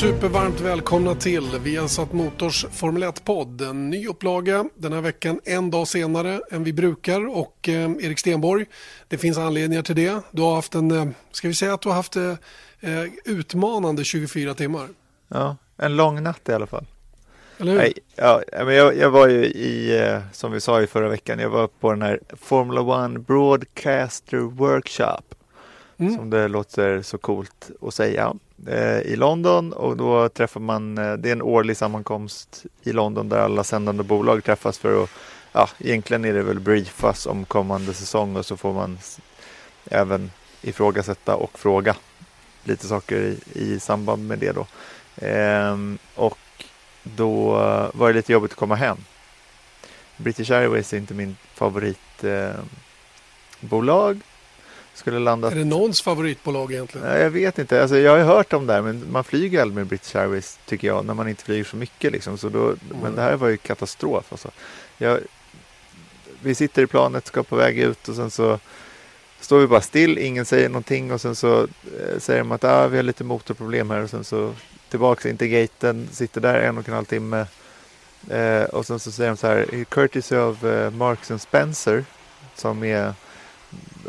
Supervarmt välkomna till Viasat Motors Formel 1-podd. En ny upplaga den här veckan en dag senare än vi brukar och eh, Erik Stenborg, det finns anledningar till det. Du har haft en, eh, ska vi säga att du har haft eh, eh utmanande 24 timmar? Ja, en lång natt i alla fall. Eller hur? Nej, ja, men jag, jag var ju i, eh, som vi sa i förra veckan, jag var på den här Formula One Broadcaster Workshop. Mm. Som det låter så coolt att säga. Eh, i London och då träffar man, eh, det är en årlig sammankomst i London där alla sändande bolag träffas för att, ja egentligen är det väl briefas om kommande säsong och så får man även ifrågasätta och fråga lite saker i, i samband med det då. Eh, och då var det lite jobbigt att komma hem. British Airways är inte min favoritbolag. Eh, skulle landa. Är det någons favoritbolag egentligen? Nej, jag vet inte. Alltså, jag har hört om det här, men man flyger aldrig med British Airways tycker jag, när man inte flyger så mycket. Liksom. Så då, mm. Men det här var ju katastrof. Alltså. Jag, vi sitter i planet, ska på väg ut och sen så står vi bara still, ingen säger någonting och sen så eh, säger de att ah, vi har lite motorproblem här och sen så tillbaka in till gaten, sitter där en och en halv timme eh, och sen så säger de så här, courtesy of uh, Marks and Spencer som är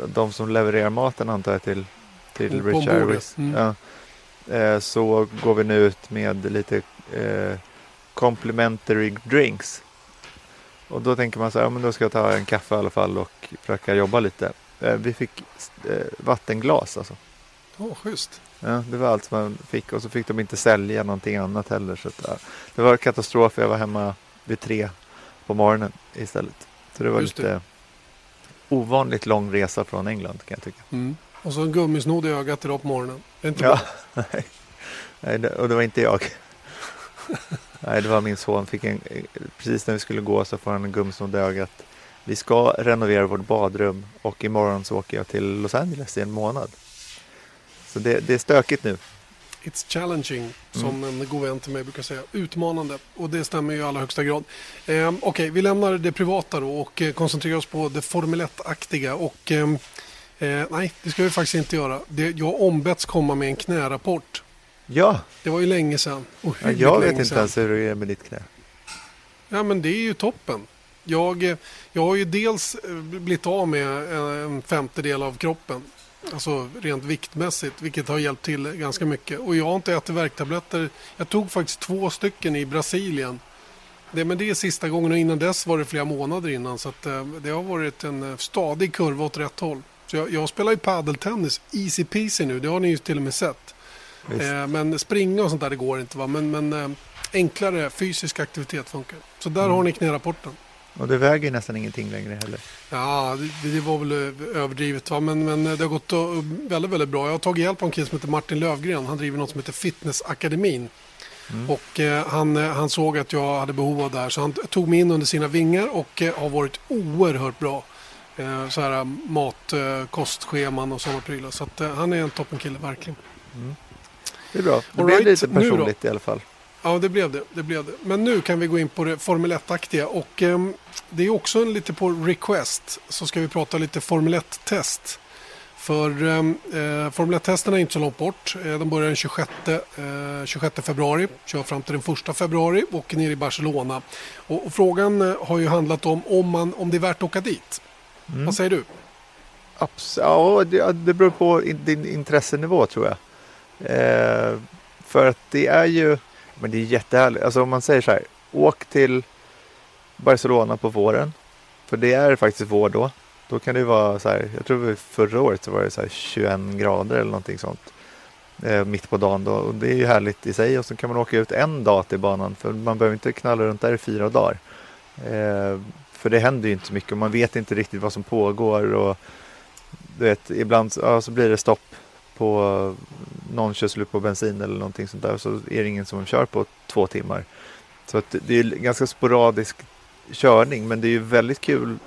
de som levererar maten antar jag till, till Rich Airways. Mm. Ja. Eh, så går vi nu ut med lite eh, complimentary drinks. Och då tänker man så här, ja, men då ska jag ta en kaffe i alla fall och försöka jobba lite. Eh, vi fick eh, vattenglas alltså. Åh, oh, schysst. Ja, det var allt man fick och så fick de inte sälja någonting annat heller. Så att, ja, det var katastrof. Jag var hemma vid tre på morgonen istället. Så det var Just lite det ovanligt lång resa från England kan jag tycka. Mm. Och så en gummisnodd i ögat idag på morgonen. Det är inte ja, bra. nej. och det var inte jag. nej, det var min son. Fick en, precis när vi skulle gå så får han en gummisnodd i ögat. Vi ska renovera vårt badrum och imorgon så åker jag till Los Angeles i en månad. Så det, det är stökigt nu. It's challenging, som mm. en god vän till mig brukar säga. Utmanande, och det stämmer ju i allra högsta grad. Eh, Okej, okay, vi lämnar det privata då och eh, koncentrerar oss på det Formel 1-aktiga. Och, eh, nej, det ska vi faktiskt inte göra. Det, jag har ombetts komma med en knärapport. Ja. Det var ju länge sedan. Ja, jag vet inte sedan. ens hur det är med ditt knä. Ja, men det är ju toppen. Jag, eh, jag har ju dels eh, blivit av med en femtedel av kroppen Alltså rent viktmässigt, vilket har hjälpt till ganska mycket. Och jag har inte ätit värktabletter. Jag tog faktiskt två stycken i Brasilien. Det, men det är sista gången och innan dess var det flera månader innan. Så att, eh, det har varit en eh, stadig kurva åt rätt håll. Så jag, jag spelar ju padeltennis, easy peasy nu. Det har ni ju till och med sett. Eh, men springa och sånt där det går inte. Va? Men, men eh, enklare fysisk aktivitet funkar. Så där mm. har ni knärapporten. Och det väger nästan ingenting längre heller. Ja, det, det var väl överdrivet. Va? Men, men det har gått väldigt, väldigt bra. Jag har tagit hjälp av en kille som heter Martin Lövgren. Han driver något som heter Fitnessakademin. Mm. Och eh, han, eh, han såg att jag hade behov av det här så han tog mig in under sina vingar och eh, har varit oerhört bra. Eh, så här mat, eh, kostscheman och sådana prylar. Så att, eh, han är en toppenkille verkligen. Mm. Det är bra. Det All blev right. lite personligt i alla fall. Ja, det blev det, det blev det. Men nu kan vi gå in på det Formel 1-aktiga. Och eh, det är också en, lite på request. Så ska vi prata lite Formel 1-test. För ehm, eh, Formel 1-testerna är inte så långt bort. Eh, de börjar den 26, eh, 26 februari, kör fram till den 1 februari och ner i Barcelona. Och, och frågan eh, har ju handlat om om, man, om det är värt att åka dit. Mm. Vad säger du? Abs ja, det, det beror på din intressenivå tror jag. Eh, för att det är ju men det är jättehärligt. Alltså om man säger så här. Åk till Barcelona på våren. För det är faktiskt vår då. Då kan det vara så här. Jag tror förra året så var det så 21 grader eller någonting sånt. Eh, mitt på dagen då. Och det är ju härligt i sig. Och så kan man åka ut en dag till banan. För man behöver inte knalla runt där i fyra dagar. Eh, för det händer ju inte så mycket. Och man vet inte riktigt vad som pågår. Och du vet, ibland ja, så blir det stopp på någon kör slut på bensin eller någonting sånt där så är det ingen som kör på två timmar. Så att det är ganska sporadisk körning men det är ju väldigt kul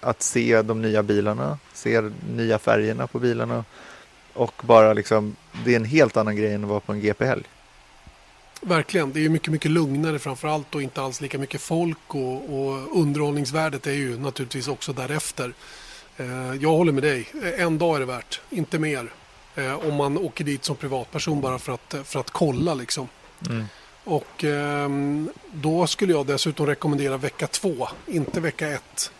att se de nya bilarna, se nya färgerna på bilarna och bara liksom, det är en helt annan grej än att vara på en GP-helg. Verkligen, det är ju mycket, mycket lugnare framför allt och inte alls lika mycket folk och, och underhållningsvärdet är ju naturligtvis också därefter. Eh, jag håller med dig, en dag är det värt, inte mer. Eh, om man åker dit som privatperson bara för att, för att kolla liksom. Mm. Och eh, då skulle jag dessutom rekommendera vecka två, inte vecka ett.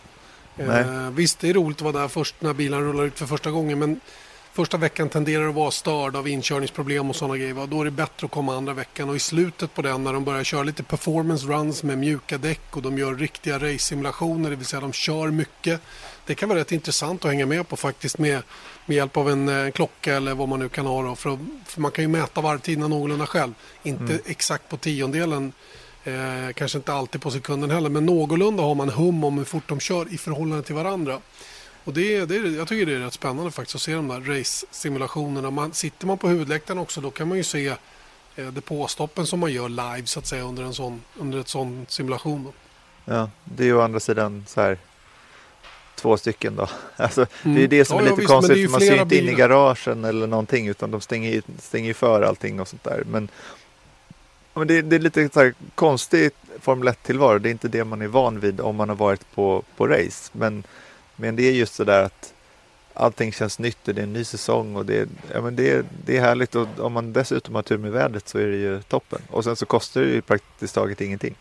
Eh, visst, det är roligt att vara där först när bilen rullar ut för första gången men första veckan tenderar att vara störd av inkörningsproblem och sådana grejer. Då är det bättre att komma andra veckan och i slutet på den när de börjar köra lite performance runs med mjuka däck och de gör riktiga race-simulationer, det vill säga de kör mycket. Det kan vara rätt intressant att hänga med på faktiskt med, med hjälp av en, en eh, klocka eller vad man nu kan ha. Då, för, att, för man kan ju mäta varvtiderna någorlunda själv. Inte mm. exakt på tiondelen Eh, kanske inte alltid på sekunden heller, men någorlunda har man hum om hur fort de kör i förhållande till varandra. Och det, det, jag tycker det är rätt spännande faktiskt att se de där race-simulationerna. Man, sitter man på huvudläktaren också då kan man ju se eh, depåstoppen som man gör live så att säga under en sån, under ett sån simulation. Då. Ja, det är ju å andra sidan så här två stycken då. Alltså, mm. Det är det som ja, är lite ja, konstigt, är man ser inte in i garagen eller någonting utan de stänger stänger för allting och sånt där. Men men det, det, är lite så här konstigt Formel 1-tillvaro. Det är inte det man är van vid om man har varit på, på race. Men, men det är just så där att allting känns nytt och det är en ny säsong och det, ja, men det, det är härligt och om man dessutom har tur med vädret så är det ju toppen. Och sen så kostar det ju praktiskt taget ingenting.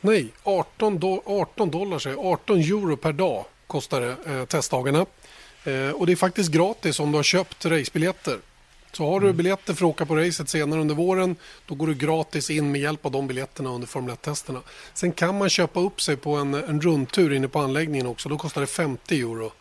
Nej, 18, do 18 dollar, 18 euro per dag kostar det eh, testdagarna. Eh, och det är faktiskt gratis om du har köpt racebiljetter. Så har du mm. biljetter för att åka på racet senare under våren då går du gratis in med hjälp av de biljetterna under Formel 1-testerna. Sen kan man köpa upp sig på en, en rundtur inne på anläggningen också. Då kostar det 50 euro.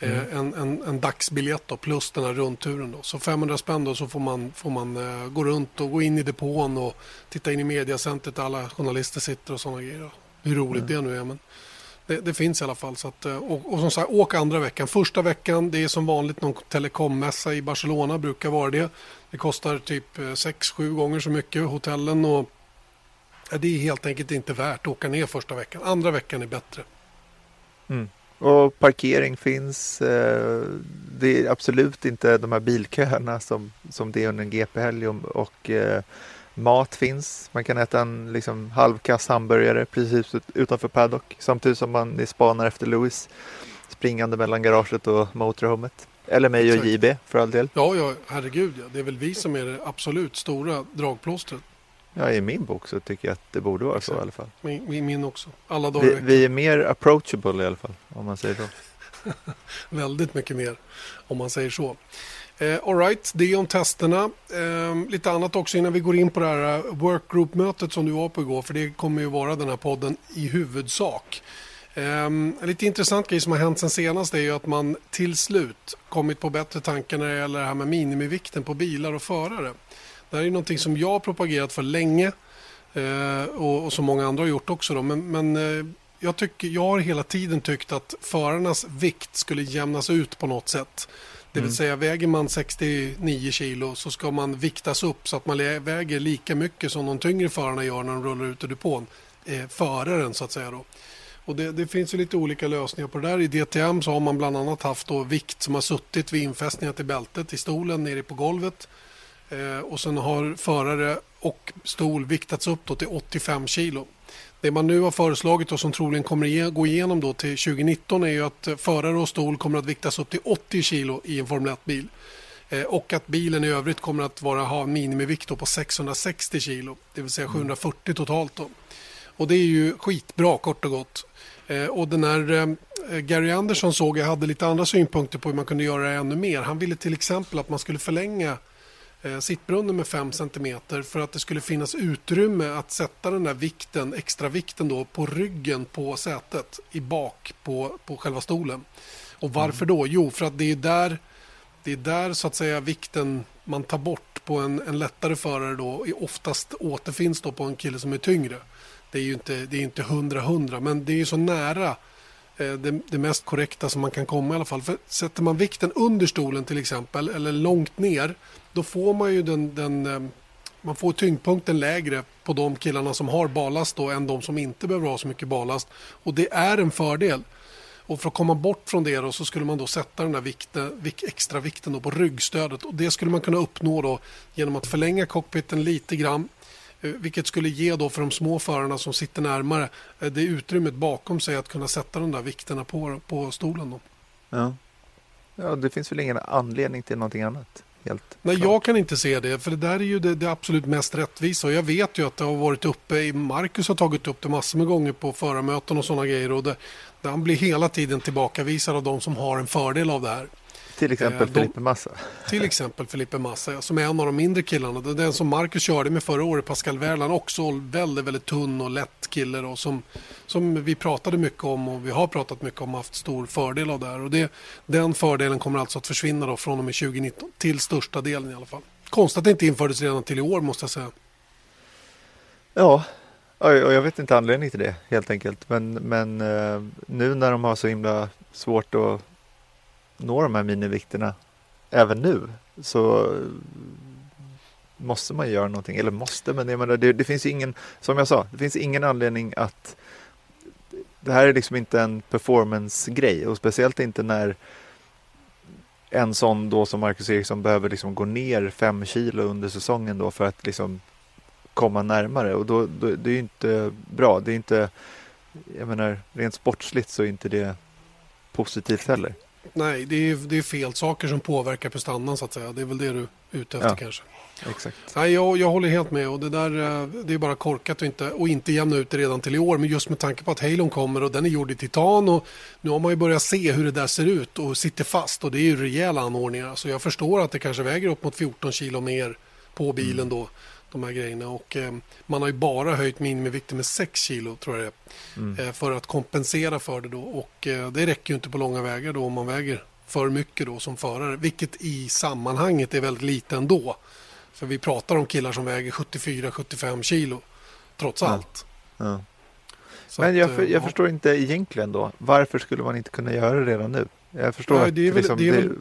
Eh, mm. En, en, en dagsbiljett då, plus den här rundturen. Då. Så 500 spänn då, så får man, får man uh, gå runt och gå in i depån och titta in i mediacentret där alla journalister sitter och sådana grejer. Hur roligt mm. det nu är. Men det, det, finns i alla fall. Så att, eh, och, och, som sagt, åk andra veckan. Första veckan, det är som vanligt någon telekommässa i Barcelona, brukar vara det. Det kostar typ 6-7 eh, gånger så mycket, hotellen och ja, det är helt enkelt inte värt att åka ner första veckan. Andra veckan är bättre. Mm. Och parkering finns. Eh, det är absolut inte de här bilköerna som, som det är under en GP-helg och, och Mat finns. Man kan äta en liksom, halvkass hamburgare precis utanför paddock samtidigt som man spanar efter Lewis springande mellan garaget och motorhomet. Eller mig och JB för all del. Ja, ja, herregud ja. Det är väl vi som är det absolut stora dragplåstret. Ja, i min bok så tycker jag att det borde vara Exakt. så i alla fall. Min, min också. Alla dagar vi, vi är mer approachable i alla fall, om man säger så. Väldigt mycket mer, om man säger så. Eh, Alright, det om testerna. Eh, lite annat också innan vi går in på det här eh, workgroup-mötet som du var på igår. För det kommer ju vara den här podden i huvudsak. Eh, en lite intressant grej som har hänt sen senast är ju att man till slut kommit på bättre tankar när det gäller det här med minimivikten på bilar och förare. Det här är någonting som jag har propagerat för länge eh, och, och som många andra har gjort också. Då. Men, men eh, jag, tycker, jag har hela tiden tyckt att förarnas vikt skulle jämnas ut på något sätt. Det vill mm. säga väger man 69 kilo så ska man viktas upp så att man väger lika mycket som de tyngre förarna gör när de rullar ut ur depån. Eh, föraren så att säga då. Och det, det, finns ju lite olika lösningar på det där. I DTM så har man bland annat haft då vikt som har suttit vid infästningar till bältet i stolen nere på golvet. Eh, och sen har förare och stol viktats upp till 85 kilo. Det man nu har föreslagit och som troligen kommer att gå igenom då till 2019 är ju att förare och stol kommer att viktas upp till 80 kilo i en Formel 1-bil. Eh, och att bilen i övrigt kommer att vara, ha en minimivikt på 660 kilo, det vill säga 740 mm. totalt. Då. Och det är ju skitbra kort och gott. Eh, och den här eh, Gary Anderson såg jag hade lite andra synpunkter på hur man kunde göra det ännu mer. Han ville till exempel att man skulle förlänga eh, sittbrunnen med 5 cm för att det skulle finnas utrymme att sätta den där vikten, extra vikten då, på ryggen på sätet i bak på, på själva stolen. Och varför mm. då? Jo, för att det är där, det är där så att säga vikten man tar bort på en, en lättare förare då oftast återfinns då på en kille som är tyngre. Det är ju inte, det är inte 100-100 men det är så nära eh, det, det, mest korrekta som man kan komma i alla fall. För sätter man vikten under stolen till exempel eller långt ner då får man ju den, den ehm, man får tyngdpunkten lägre på de killarna som har ballast då än de som inte behöver ha så mycket ballast. Och det är en fördel. Och för att komma bort från det då, så skulle man då sätta den där vikten, extra vikten då på ryggstödet. Och det skulle man kunna uppnå då genom att förlänga cockpiten lite grann. Eh, vilket skulle ge då för de små förarna som sitter närmare eh, det utrymmet bakom sig att kunna sätta de där vikterna på, på stolen. Då. Ja. ja, det finns väl ingen anledning till någonting annat? Helt Nej, klart. jag kan inte se det. För det där är ju det, det, absolut mest rättvisa. Och jag vet ju att det har varit uppe. Marcus har tagit upp det massor med gånger på förarmöten och sådana grejer. Och det, han blir hela tiden tillbakavisad av de som har en fördel av det här. Till exempel eh, Felipe Massa. Till exempel Felipe Massa, som är en av de mindre killarna. Den som Marcus körde med förra året, Pascal Wehrland, också väldigt, väldigt tunn och lätt kille då, som, som vi pratade mycket om och vi har pratat mycket om haft stor fördel av det här. Och det, den fördelen kommer alltså att försvinna då från och med 2019, till största delen i alla fall. Konstigt att det inte infördes redan till i år måste jag säga. Ja, och jag vet inte anledningen till det helt enkelt. Men, men eh, nu när de har så himla svårt att nå de här minivikterna även nu så måste man göra någonting. Eller måste, men jag menar, det, det finns ingen, som jag sa, det finns ingen anledning att det här är liksom inte en performance-grej och speciellt inte när en sån då som Marcus Eriksson behöver liksom gå ner fem kilo under säsongen då för att liksom komma närmare och då, då det är inte bra. Det är inte, jag menar, rent sportsligt så är inte det positivt heller. Nej, det är, det är fel saker som påverkar prestandan så att säga. Det är väl det du är ute efter ja, kanske. Exakt. Nej, jag, jag håller helt med och det där eh, det är bara korkat och inte, och inte jämna ut det redan till i år. Men just med tanke på att Halon kommer och den är gjord i titan och nu har man ju börjat se hur det där ser ut och sitter fast och det är ju rejäla anordningar. Så jag förstår att det kanske väger upp mot 14 kilo mer på bilen mm. då de här grejerna. Och, eh, man har ju bara höjt minimivikten med 6 kilo tror jag det är, mm. eh, för att kompensera för det. Då. Och, eh, det räcker ju inte på långa vägar då om man väger för mycket då som förare. Vilket i sammanhanget är väldigt lite ändå. För vi pratar om killar som väger 74-75 kilo trots allt. Ja. Men jag, för, jag ja. förstår inte egentligen då. Varför skulle man inte kunna göra det redan nu? Jag förstår Nej, det är väl, liksom, det väl,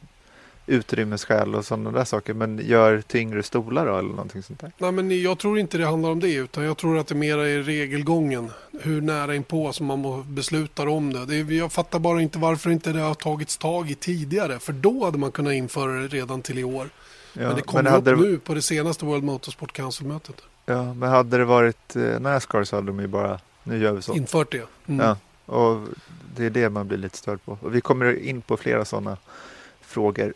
utrymmesskäl och sådana där saker. Men gör tyngre stolar då eller någonting sånt där? Nej, men jag tror inte det handlar om det utan jag tror att det mer är regelgången. Hur nära inpå som man beslutar om det. det är, jag fattar bara inte varför inte det har tagits tag i tidigare. För då hade man kunnat införa det redan till i år. Ja, men det kom upp det... nu på det senaste World Motorsport Council-mötet. Ja, men hade det varit eh, Nascar så hade de ju bara, nu gör vi så. Infört det. Mm. Ja, och det är det man blir lite störd på. Och vi kommer in på flera sådana frågor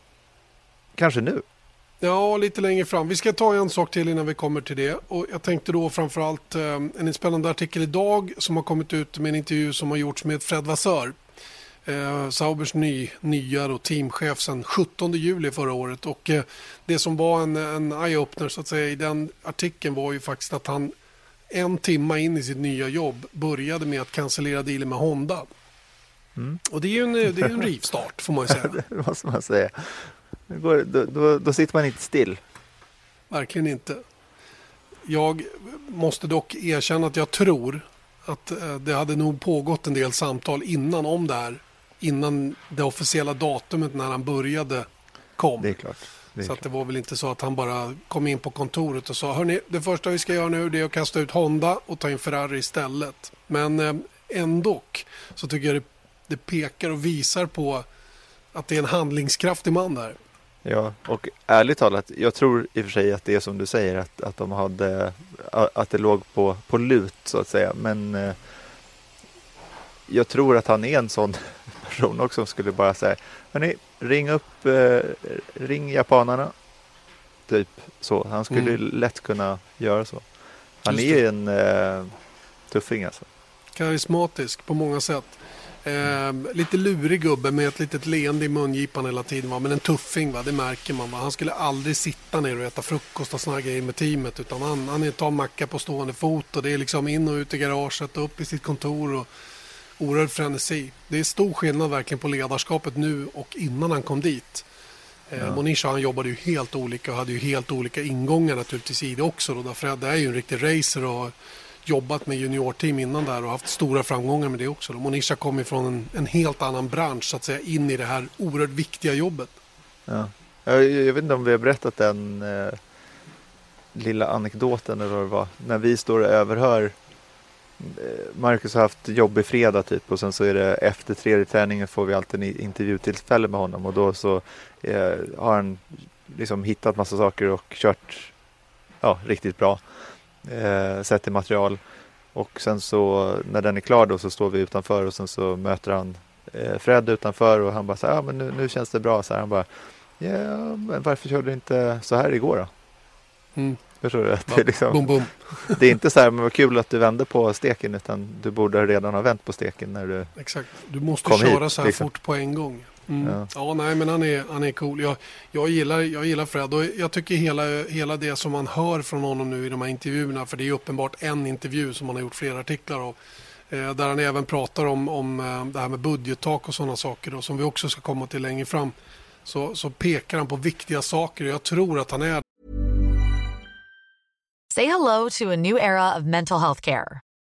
Kanske nu? Ja, lite längre fram. Vi ska ta en sak till innan vi kommer till det. Och jag tänkte då framförallt eh, en spännande artikel idag som har kommit ut med en intervju som har gjorts med Fred Vassör. Eh, Saubers ny, nya då, teamchef sedan 17 juli förra året. Och eh, det som var en, en eye-opener så att säga i den artikeln var ju faktiskt att han en timme in i sitt nya jobb började med att cancellera dealen med Honda. Mm. Och det är ju en, det är en rivstart får man ju säga. det måste man säga. Går, då, då, då sitter man inte still. Verkligen inte. Jag måste dock erkänna att jag tror att eh, det hade nog pågått en del samtal innan om det här. Innan det officiella datumet när han började kom. Det är klart. Det är så klart. det var väl inte så att han bara kom in på kontoret och sa Hörrni, det första vi ska göra nu är att kasta ut Honda och ta in Ferrari istället. Men eh, ändå så tycker jag det, det pekar och visar på att det är en handlingskraftig man där. Ja, och ärligt talat, jag tror i och för sig att det är som du säger att, att de hade att det låg på, på lut så att säga. Men eh, jag tror att han är en sån person också som skulle bara säga Hörni, ring upp, eh, ring japanerna. Typ så. Han skulle mm. lätt kunna göra så. Han Just är det. en eh, tuffing alltså. Karismatisk på många sätt. Eh, lite lurig gubbe med ett litet leende i mungipan hela tiden. Va? Men en tuffing, va? det märker man. Va? Han skulle aldrig sitta ner och äta frukost och såna grejer med teamet. Utan han, han tar macka på stående fot. Och det är liksom in och ut i garaget och upp i sitt kontor. Och oerhörd frenesi. Det är stor skillnad verkligen på ledarskapet nu och innan han kom dit. Eh, ja. Monisha han jobbade ju helt olika och hade ju helt olika ingångar naturligtvis i det också. Då, därför att det är ju en riktig racer och jobbat med juniorteam innan där och haft stora framgångar med det också. Monisha kom ifrån en, en helt annan bransch så att säga in i det här oerhört viktiga jobbet. Ja. Jag, jag vet inte om vi har berättat den eh, lilla anekdoten eller vad det var. När vi står och överhör eh, Marcus har haft jobbig fredag typ och sen så är det efter tredje träningen får vi alltid en intervjutillfälle med honom och då så eh, har han liksom hittat massa saker och kört ja, riktigt bra eh, till material. Och sen så när den är klar då så står vi utanför och sen så möter han eh, Fred utanför och han bara så här, ja men nu, nu känns det bra så här. Han bara, ja men varför körde du inte så här igår då? Mm. Förstår du? Det är, liksom, boom, boom. det är inte så här, men vad kul att du vände på steken utan du borde redan ha vänt på steken när du Exakt, du måste Kom köra hit, så här liksom. fort på en gång. Mm. Ja. Ja. nej men han är, han är cool. Jag, jag, gillar, jag gillar Fred och jag tycker hela, hela det som man hör från honom nu i de här intervjuerna, för det är uppenbart en intervju som han har gjort flera artiklar av, eh, där han även pratar om, om eh, det här med budgettak och sådana saker då, som vi också ska komma till längre fram. Så, så pekar han på viktiga saker och jag tror att han är Say hello to a new era of mental health care.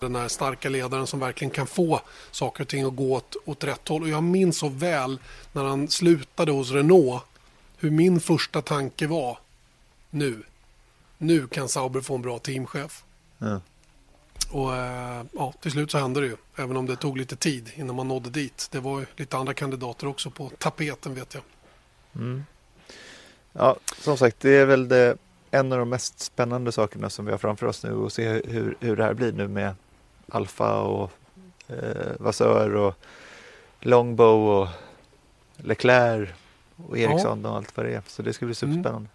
Den här starka ledaren som verkligen kan få saker och ting att gå åt, åt rätt håll. Och jag minns så väl när han slutade hos Renault hur min första tanke var nu. Nu kan Sauber få en bra teamchef. Ja. Och eh, ja, till slut så hände det ju. Även om det tog lite tid innan man nådde dit. Det var ju lite andra kandidater också på tapeten vet jag. Ja, som sagt, det är väl det, en av de mest spännande sakerna som vi har framför oss nu och se hur, hur det här blir nu med Alfa och eh, Vassör och Longbow och Leclerc och Ericsson och allt vad det är. Så det ska bli superspännande.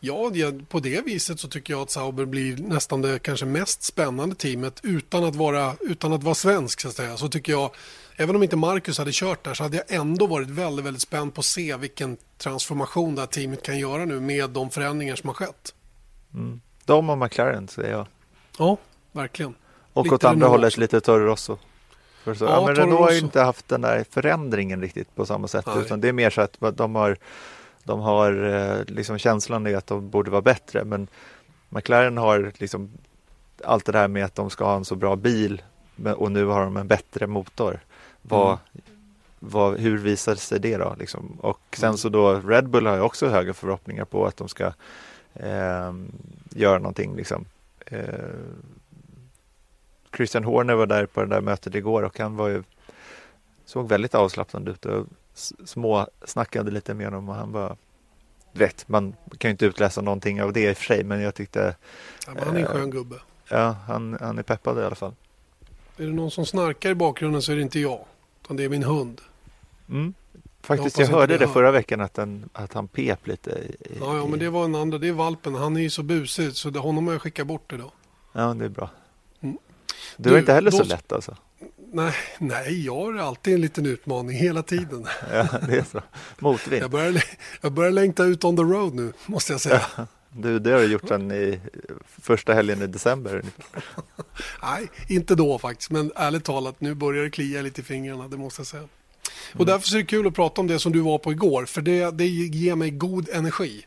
Ja, det- på det viset så tycker jag att Sauber blir nästan det kanske mest spännande teamet utan att vara, utan att vara svensk så att säga. Så tycker jag, även om inte Marcus hade kört där så hade jag ändå varit väldigt, väldigt spänd på att se vilken transformation det här teamet kan göra nu med de förändringar som har skett. Mm. De och McLaren säger jag. Ja, verkligen. Och Lite åt andra Renault hållet lite Toro Rosso. Ja, ja, men Renault har ju inte haft den där förändringen riktigt på samma sätt. Nej. Utan det är mer så att de har, de har eh, liksom känslan i att de borde vara bättre. Men McLaren har liksom allt det där med att de ska ha en så bra bil och nu har de en bättre motor. Vad, Mm. vad, hur visar sig det då? Liksom? Och sen Mm. så då Red Bull har ju också höga förhoppningar på att de ska ehm, göra någonting. Liksom. Eh, Christian Horner var där på det där mötet igår och han var ju såg väldigt avslappnad ut och s- små snackade lite med honom och han var vet, man kan ju inte utläsa någonting av det i och för sig men jag tyckte Ja, men han är en skön gubbe. ja, han, han är peppad i alla fall. Är det någon som snarkar i bakgrunden så är det inte jag. Utan det är min hund. Mm. Jag Faktiskt, jag, inte hörde det hör. förra veckan att, den, att han pep lite. I, Ja, ja, men det var en andra. Det är valpen. Han är ju så busig så det, honom har jag skickat bort idag. Ja, det är bra. Mm. Du, är inte heller så då- lätt alltså? Nej, nej, jag har alltid en liten utmaning hela tiden. Ja, det är så. Motvind. Jag börjar, jag börjar längta ut on the road nu, måste jag säga. Du, det har du gjort sedan i första helgen i december. Nej, inte då faktiskt, men ärligt talat, nu börjar det klia lite i fingrarna, det måste jag säga. Och därför så är det kul att prata om det som du var på igår, för det, det ger mig god energi.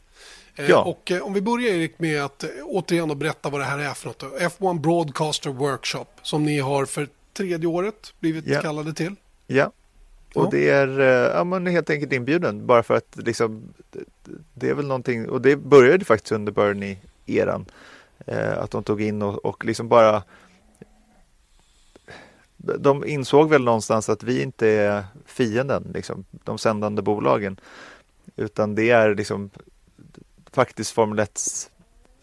Eh, Ja. Och eh, om vi börjar Erik med att eh, återigen berätta vad det här är för något. då. F1 Broadcaster Workshop som ni har för tredje året blivit Ja. kallade till. Ja, och det är ja, man är helt enkelt inbjuden bara för att liksom, det- det är väl någonting, och det började faktiskt under Bernie-eran, eh, att de tog in och, och liksom bara de insåg väl någonstans att vi inte är fienden, liksom, de sändande bolagen. Utan det är liksom faktiskt Formel 1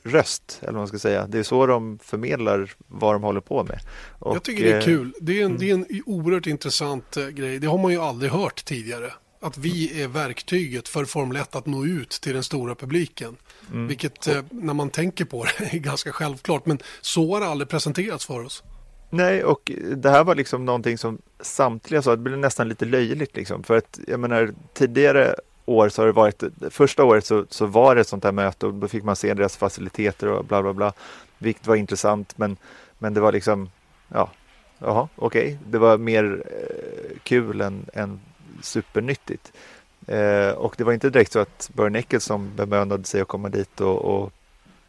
röst, eller vad man ska säga. Det är så de förmedlar vad de håller på med. Och, jag tycker det är eh, kul. Det är, en, mm. det är en oerhört intressant eh, grej. Det har man ju aldrig hört tidigare. Att vi är verktyget för Formel 1 att nå ut till den stora publiken. Mm. Vilket eh, när man tänker på det är ganska självklart. Men så har det aldrig presenterats för oss. Nej, och det här var liksom någonting som samtliga sa, det blev nästan lite löjligt liksom. För att jag menar tidigare år så har det varit, första året så, så var det ett sånt här möte och då fick man se deras faciliteter och bla bla bla. Vilket var intressant men, men det var liksom, ja, jaha, okej. Okay. Det var mer eh, kul än, än supernyttigt. Eh, och det var inte direkt så att Börn Eccleston bemönade sig att komma dit och, och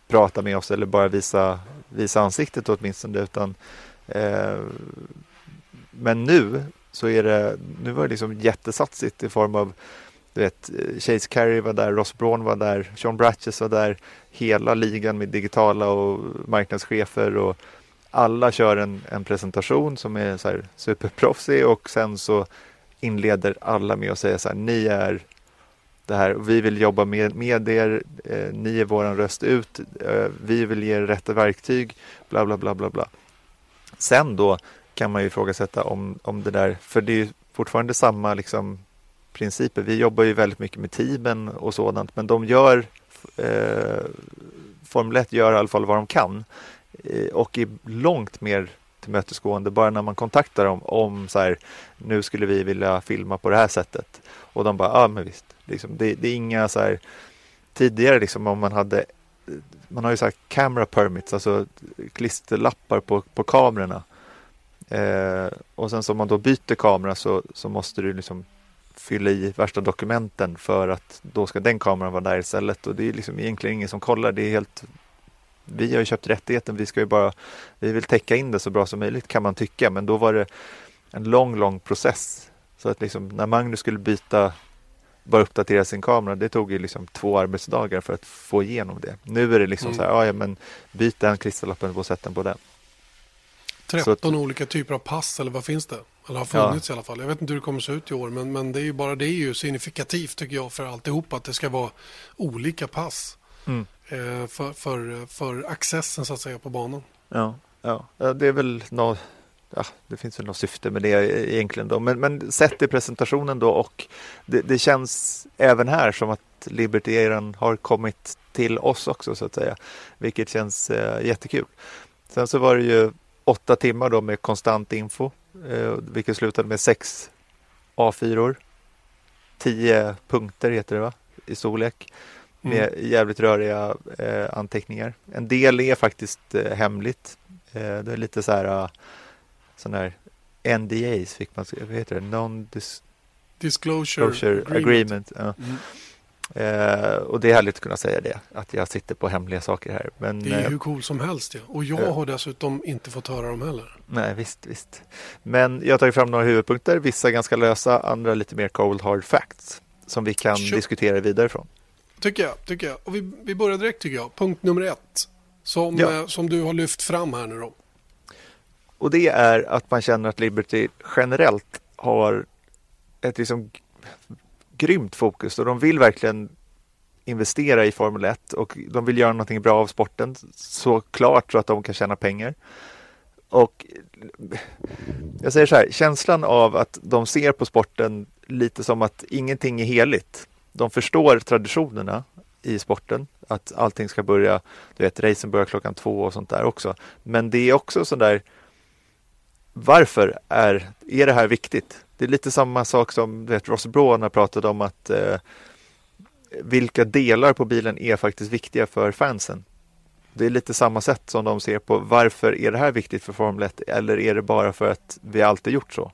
prata med oss eller bara visa, visa ansiktet åtminstone utan eh, men nu så är det, nu var det liksom jättesatsigt i form av du vet, Chase Carey var där, Ross Braun var där, Sean Bratches var där. Hela ligan med digitala och marknadschefer och alla kör en, en presentation som är så här superproffsig och sen så inleder alla med att säga så här, ni är det här, vi vill jobba med, med er, eh, ni är våran röst ut, eh, vi vill ge er rätta verktyg, bla bla bla bla bla. Sen då kan man ju ifrågasätta om, om det där, för det är fortfarande samma liksom principer. Vi jobbar ju väldigt mycket med teamen och sådant, men de gör eh, Formel 1 gör i alla fall vad de kan eh, och är långt mer tillmötesgående bara när man kontaktar dem om så här, nu skulle vi vilja filma på det här sättet. Och de bara, ja men visst. Liksom, det, det, är inga så här, tidigare liksom om man hade, man har ju sagt camera permits, alltså klisterlappar på, på kamerorna. Eh, och sen så om man då byter kamera så, så måste du liksom fylla i värsta dokumenten för att då ska den kameran vara där istället och det är liksom egentligen ingen som kollar. Det är helt vi har ju köpt rättigheten, vi ska ju bara, vi vill täcka in det så bra som möjligt kan man tycka, men då var det en lång, lång process. Så att liksom när Magnus skulle byta, bara uppdatera sin kamera, det tog ju liksom två arbetsdagar för att få igenom det. Nu är det liksom mm. så här, ja men byt den klisterlappen och sätt den på den. 13 att, olika typer av pass eller vad finns det? Eller har funnits ja. i alla fall. Jag vet inte hur det kommer se ut i år men, men det är ju bara det är ju signifikativt tycker jag för alltihop att det ska vara olika pass. Mm. Eh, för, för, för accessen så att säga på banan. Ja, ja. det är väl något ja, det finns väl något syfte med det egentligen då. Men, men sett i presentationen då och det, det känns även här som att Liberty har kommit till oss också så att säga. Vilket känns eh, jättekul. Sen så var det ju åtta timmar då med konstant info. Eh, vilket slutade med sex A4. Tio punkter heter det va? I storlek med mm. jävligt röriga eh, anteckningar. En del är faktiskt eh, hemligt. Eh, det är lite så här uh, sån här NDAs fick man, vad heter det? Non -dis Disclosure, Disclosure Agreement. agreement ja. mm. Eh, och det är härligt att kunna säga det, att jag sitter på hemliga saker här. Men, det är eh, hur cool som helst ja. Och jag eh, har dessutom inte fått höra dem heller. Nej, visst, visst. Men jag har tagit fram några huvudpunkter, vissa ganska lösa, andra lite mer cold hard facts som vi kan sure. diskutera vidare från. Tycker jag. Tycker jag. Och vi, vi börjar direkt tycker jag. Punkt nummer ett. Som, ja. eh, som du har lyft fram här nu då. Och det är att man känner att Liberty generellt har ett liksom grymt fokus och de vill verkligen investera i Formel 1 och de vill göra någonting bra av sporten såklart så att de kan tjäna pengar. Och jag säger så här, känslan av att de ser på sporten lite som att ingenting är heligt de förstår traditionerna i sporten. Att allting ska börja, du vet, racen börjar klockan två och sånt där också. Men det är också sån där, varför är, är det här viktigt? Det är lite samma sak som vet, Ross Braun har pratat om att eh, vilka delar på bilen är faktiskt viktiga för fansen. Det är lite samma sätt som de ser på varför är det här viktigt för Formel 1 eller är det bara för att vi alltid gjort så?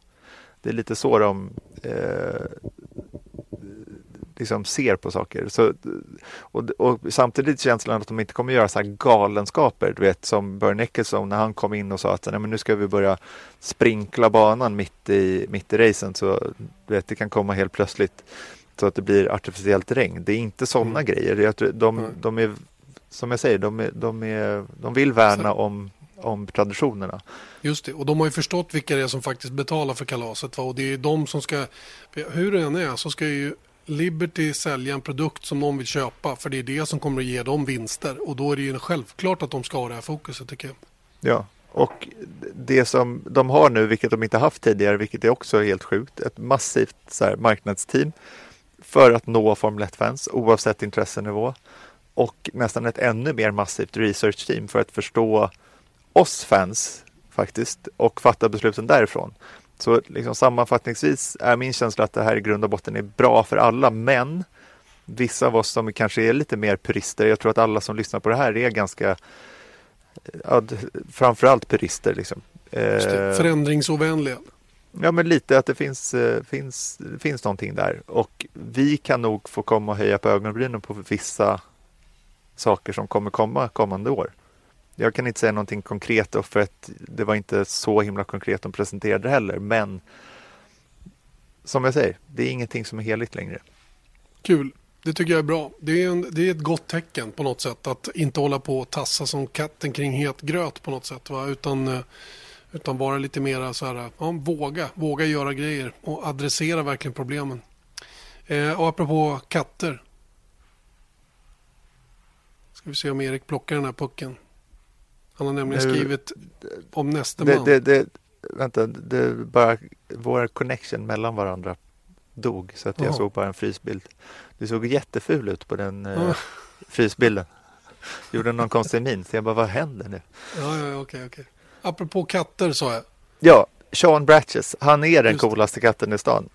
Det är lite så de eh, liksom ser på saker. Så, och, och samtidigt känslan att de inte kommer göra så här galenskaper, du vet som Börn Eccleston när han kom in och sa att Nej, men nu ska vi börja sprinkla banan mitt i, mitt i racen så du vet, det kan komma helt plötsligt så att det blir artificiellt regn. Det är inte sådana mm. grejer. De, de, de är, som jag säger, de, är, de, är, de vill värna om om traditionerna. Just det, och de har ju förstått vilka det är som faktiskt betalar för kalaset. Va? Och det är de som ska, hur det än är, så ska ju Liberty sälja en produkt som någon vill köpa. För det är det som kommer att ge dem vinster. Och då är det ju självklart att de ska ha det här fokuset tycker jag. Ja, och det som de har nu, vilket de inte haft tidigare, vilket är också helt sjukt, ett massivt så här, marknadsteam för att nå Formel 1-fans oavsett intressenivå och nästan ett ännu mer massivt research-team för att förstå oss fans faktiskt och fatta besluten därifrån. Så liksom sammanfattningsvis är min känsla att det här i grund och botten är bra för alla, men vissa av oss som kanske är lite mer purister, jag tror att alla som lyssnar på det här är ganska ja, framförallt purister. Liksom. Eh, förändringsovänliga. Ja, men lite att det finns, eh, finns, finns någonting där. Och vi kan nog få komma och höja på ögonbrynen på vissa saker som kommer komma kommande år. Jag kan inte säga någonting konkret då, för att det var inte så himla konkret de presenterade heller. Men som jag säger, det är ingenting som är heligt längre. Kul. Det tycker jag är bra. Det är, en, det är ett gott tecken på något sätt att inte hålla på och tassa som katten kring het gröt på något sätt. Va? Utan, eh, utan vara lite mera så här, eh, ja, våga, våga göra grejer och adressera verkligen problemen. Eh, och apropå katter. Ska vi se om Erik plockar den här pucken. Han har nämligen skrivit om nästa man. Det, det, vänta, det bara vår connection mellan varandra dog så att jag såg bara en frysbild. Du såg jätteful ut på den eh, frysbilden. Gjorde någon konstig min så jag bara, vad händer nu? Ja, ja, okej, okej. Apropå katter sa jag. Ja, Sean Bratches, han är den Just coolaste katten i stan.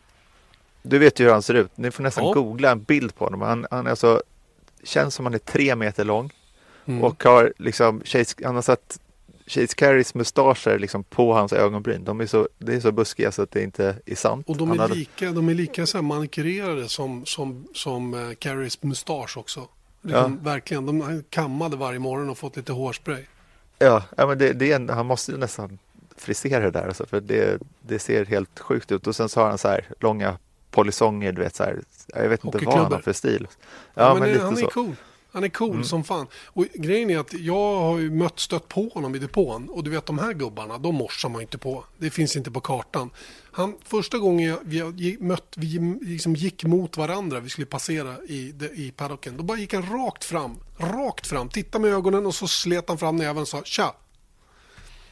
Du vet ju hur han ser ut. Ni får nästan ja. googla en bild på honom. Han, han alltså, känns som han är tre meter lång mm. och har liksom, han har satt Chase Carries mustascher liksom på hans ögonbryn. De är så, det är så buskiga så att det inte är sant. Och de är hade... lika, de är lika så manikurerade som, som, som uh, Carries mustasch också. Liksom, ja. Verkligen, de kammade varje morgon och fått lite hårspray. Ja, ja men det, det är, han måste ju nästan frisera det där. Alltså, för det, det ser helt sjukt ut. Och sen så har han så här långa polisonger, du vet så här. Jag vet inte vad han har för stil. Ja, ja men, men det, han är så. cool. Han är cool mm. som fan. Och grejen är att jag har ju mött, stött på honom i depån. Och du vet de här gubbarna, de morsar man inte på. Det finns inte på kartan. Han, första gången jag, vi, mött, vi liksom gick mot varandra, vi skulle passera i, i paddocken. Då bara gick han rakt fram, rakt fram, tittade med ögonen och så slet han fram näven och sa tja.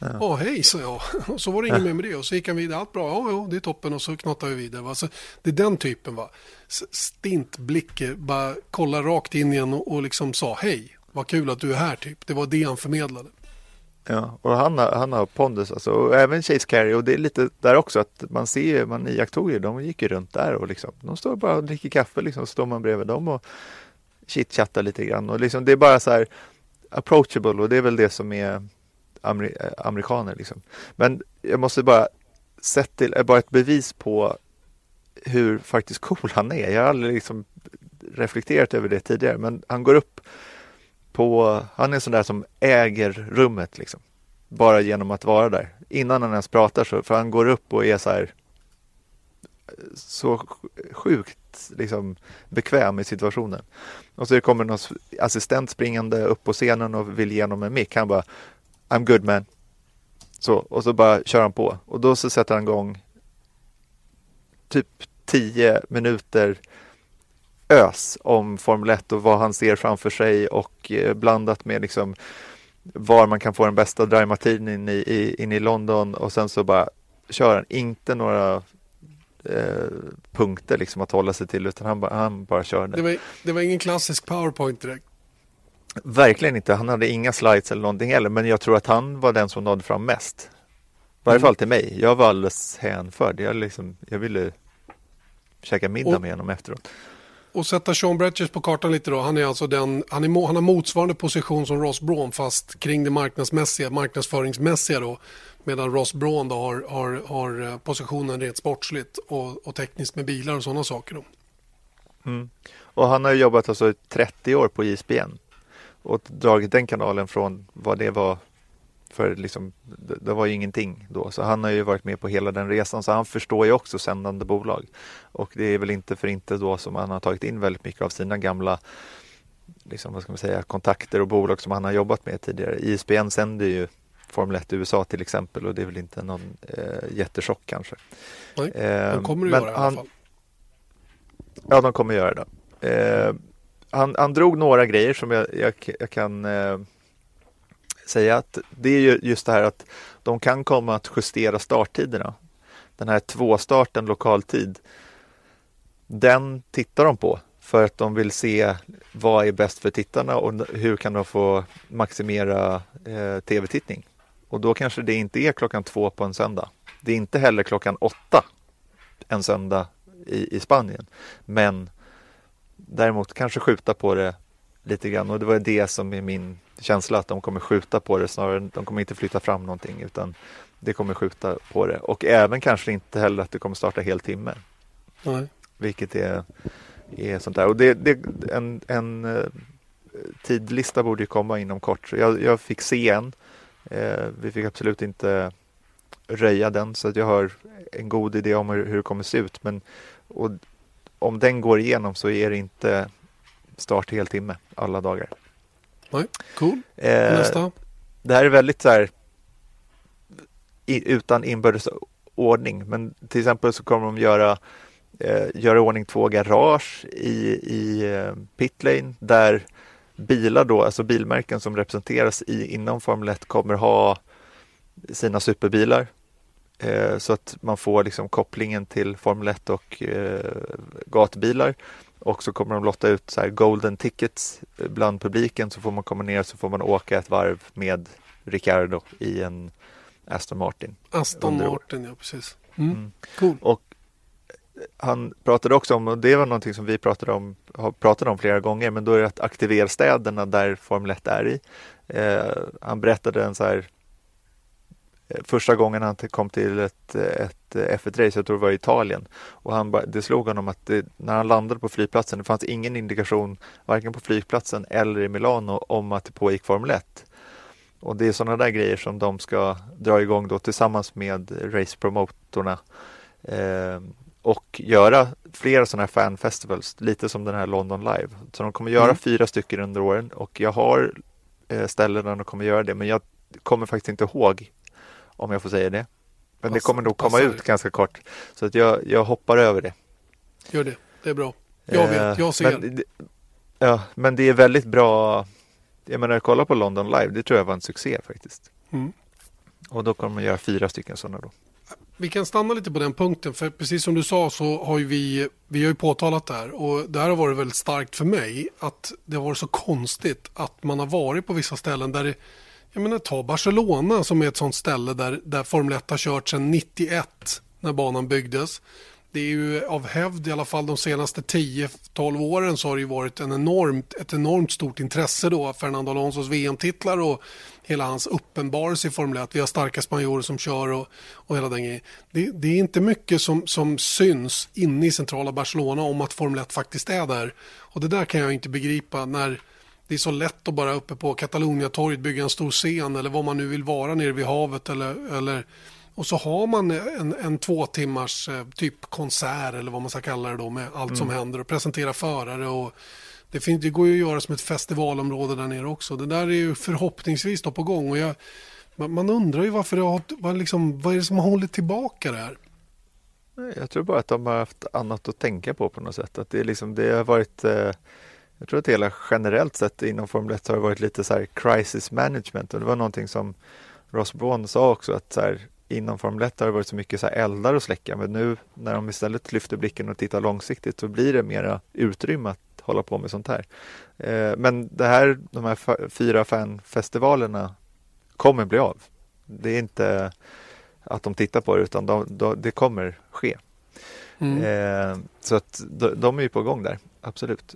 Ja, oh, hej, så jag. Och så var det inget mer med det. Och så gick han vidare. Allt bra, ja, ja det är toppen. Och så knottade vi vidare. Va? Så det är den typen. va. Stint blick, bara kolla rakt in igen och, och liksom sa hej. Vad kul att du är här, typ. Det var det han förmedlade. Ja, och han har, han har pondus alltså. Och även Chase Carey. Och det är lite där också att man ser, man iakttog ju, de gick ju runt där och liksom, de står bara och dricker kaffe liksom. Så står man bredvid dem och chitchattar lite grann. Och liksom, det är bara så här approachable och det är väl det som är amer eh, amerikaner. Liksom. Men jag måste bara sett till, eh, bara ett bevis på hur faktiskt cool han är. Jag har aldrig liksom reflekterat över det tidigare, men han går upp på, han är sån där som äger rummet liksom. Bara genom att vara där. Innan han ens pratar så, för han går upp och är så här så sjukt liksom, bekväm i situationen. Och så kommer någon assistent springande upp på scenen och vill ge honom en mick. Han bara I'm good man. Så, och så bara kör han på. Och då så sätter han igång typ 10 minuter ös om Formel 1 och vad han ser framför sig och eh, blandat med liksom var man kan få den bästa dry martinin i, i, in i London och sen så bara kör han inte några eh, punkter liksom att hålla sig till utan han, bara, han bara kör det. Det var, det var ingen klassisk powerpoint direkt. Verkligen inte. Han hade inga slides eller någonting heller, men jag tror att han var den som nådde fram mest. I varje mm. fall till mig. Jag var alldeles hänförd. Jag, liksom, jag ville käka middag med honom efteråt. Och sätta Sean Bretches på kartan lite då. Han är alltså den, han, är, han har motsvarande position som Ross Braun fast kring det marknadsmässiga, marknadsföringsmässiga då. Medan Ross Braun då har, har, har eh, positionen rent sportsligt och, och tekniskt med bilar och sådana saker. Då. Mm. Och han har jobbat alltså 30 år på ISBN och dragit den kanalen från vad det var för liksom, det, det, var ju ingenting då. Så han har ju varit med på hela den resan så han förstår ju också sändande bolag. Och det är väl inte för inte då som han har tagit in väldigt mycket av sina gamla liksom, vad ska man säga, kontakter och bolag som han har jobbat med tidigare. ISBN sänder ju Formel 1 i USA till exempel och det är väl inte någon eh, jättechock kanske. Nej, Eh, de kommer att göra i alla fall. Ja, de kommer göra det. Eh, han, han drog några grejer som jag, jag, jag kan eh, säga att det är ju just det här att de kan komma att justera starttiderna. Den här tvåstarten lokaltid, den tittar de på för att de vill se vad är bäst för tittarna och hur kan de få maximera eh, tv-tittning. Och då kanske det inte är klockan två på en söndag. Det är inte heller klockan åtta en söndag i, i Spanien. Men däremot kanske skjuta på det lite grann. Och det var det som är min känsla att de kommer skjuta på det. Snarare de kommer inte flytta fram någonting utan det kommer skjuta på det. Och även kanske inte heller att det kommer starta hel timme. Nej. vilket är, är sånt där. Och det, det, en, en eh, tidlista borde ju komma inom kort. Jag, jag fick se en. Eh, vi fick absolut inte röja den så att jag har en god idé om hur, hur det kommer se ut. Men och om den går igenom så är det inte start hel timme alla dagar. Nej. Cool. Eh, Nästa. det här är väldigt så här i, utan inbördes ordning men till exempel så kommer de göra eh, göra ordning två garage i, i eh, pitlane där bilar då, alltså bilmärken som representeras i, inom Formel 1 kommer ha sina superbilar eh, så att man får liksom kopplingen till Formel 1 och eh, gatbilar och så kommer de lotta ut så golden tickets bland publiken så får man komma ner så får man åka ett varv med Ricardo i en Aston Martin. Aston Martin, ja precis. Mm. Mm. Cool. Och han pratade också om, och det var någonting som vi pratade om, har pratat om flera gånger, men då är det att aktivera städerna där Formel 1 är i. Eh, han berättade en så här eh, Första gången han kom till ett, ett F1-race, jag tror det var i Italien, och han, det slog honom att det, när han landade på flygplatsen, det fanns ingen indikation, varken på flygplatsen eller i Milano, om att det pågick Formel 1. Och det är sådana där grejer som de ska dra igång då tillsammans med racepromotorna eh, och göra flera sådana här fanfestivals, lite som den här London Live. Så de kommer göra Mm. fyra stycken under åren och jag har eh, ställen där de kommer göra det, men jag kommer faktiskt inte ihåg om jag får säga det. Men det kommer nog komma passar. ut ganska kort, så att jag, jag hoppar över det. Gör det. Det är bra. Jag vet, Eh, jag ser. Men, ja, men det är väldigt bra. Jag menar, kolla på London Live, det tror jag var en succé faktiskt. Mm. Och då kommer man göra fyra stycken sådana då. Vi kan stanna lite på den punkten för precis som du sa så har ju vi, vi har ju påtalat det här och det här har varit väldigt starkt för mig att det har varit så konstigt att man har varit på vissa ställen där det, jag menar ta Barcelona som är ett sånt ställe där, där Formel 1 har kört sedan 91 när banan byggdes. Det är ju av hävd i alla fall de senaste 10-12 åren så har det ju varit en enormt, ett enormt stort intresse då. Fernando Alonsos VM-titlar och hela hans uppenbarelse i Formel 1. Vi har starka spanjorer som kör och, och hela den grejen. Det, det är inte mycket som, som syns inne i centrala Barcelona om att Formel 1 faktiskt är där. Och det där kan jag inte begripa när det är så lätt att bara uppe på Catalunya-torget bygga en stor scen eller vad man nu vill vara nere vid havet eller, eller och så har man en, en två timmars eh, typ konsert eller vad man ska kalla det då med allt som händer och presentera förare och det, finns, det går ju att göra som ett festivalområde där nere också. Det där är ju förhoppningsvis då på gång och jag, man, man undrar ju varför det har, vad, liksom, vad är det som har hållit tillbaka det här? Jag tror bara att de har haft annat att tänka på på något sätt. Att det, är liksom, det har varit, eh, jag tror att hela generellt sett inom Formel 1 har det varit lite så här crisis management och det var någonting som Ross Braun sa också att så här, inom Formel 1 har det varit så mycket så här eldar att släcka men nu när de istället lyfter blicken och tittar långsiktigt så blir det mera utrymme att hålla på med sånt här. Eh, men det här, de här fyra fanfestivalerna kommer bli av. Det är inte att de tittar på det utan de, de, det kommer ske. Mm. Eh, så att de, de är ju på gång där, absolut.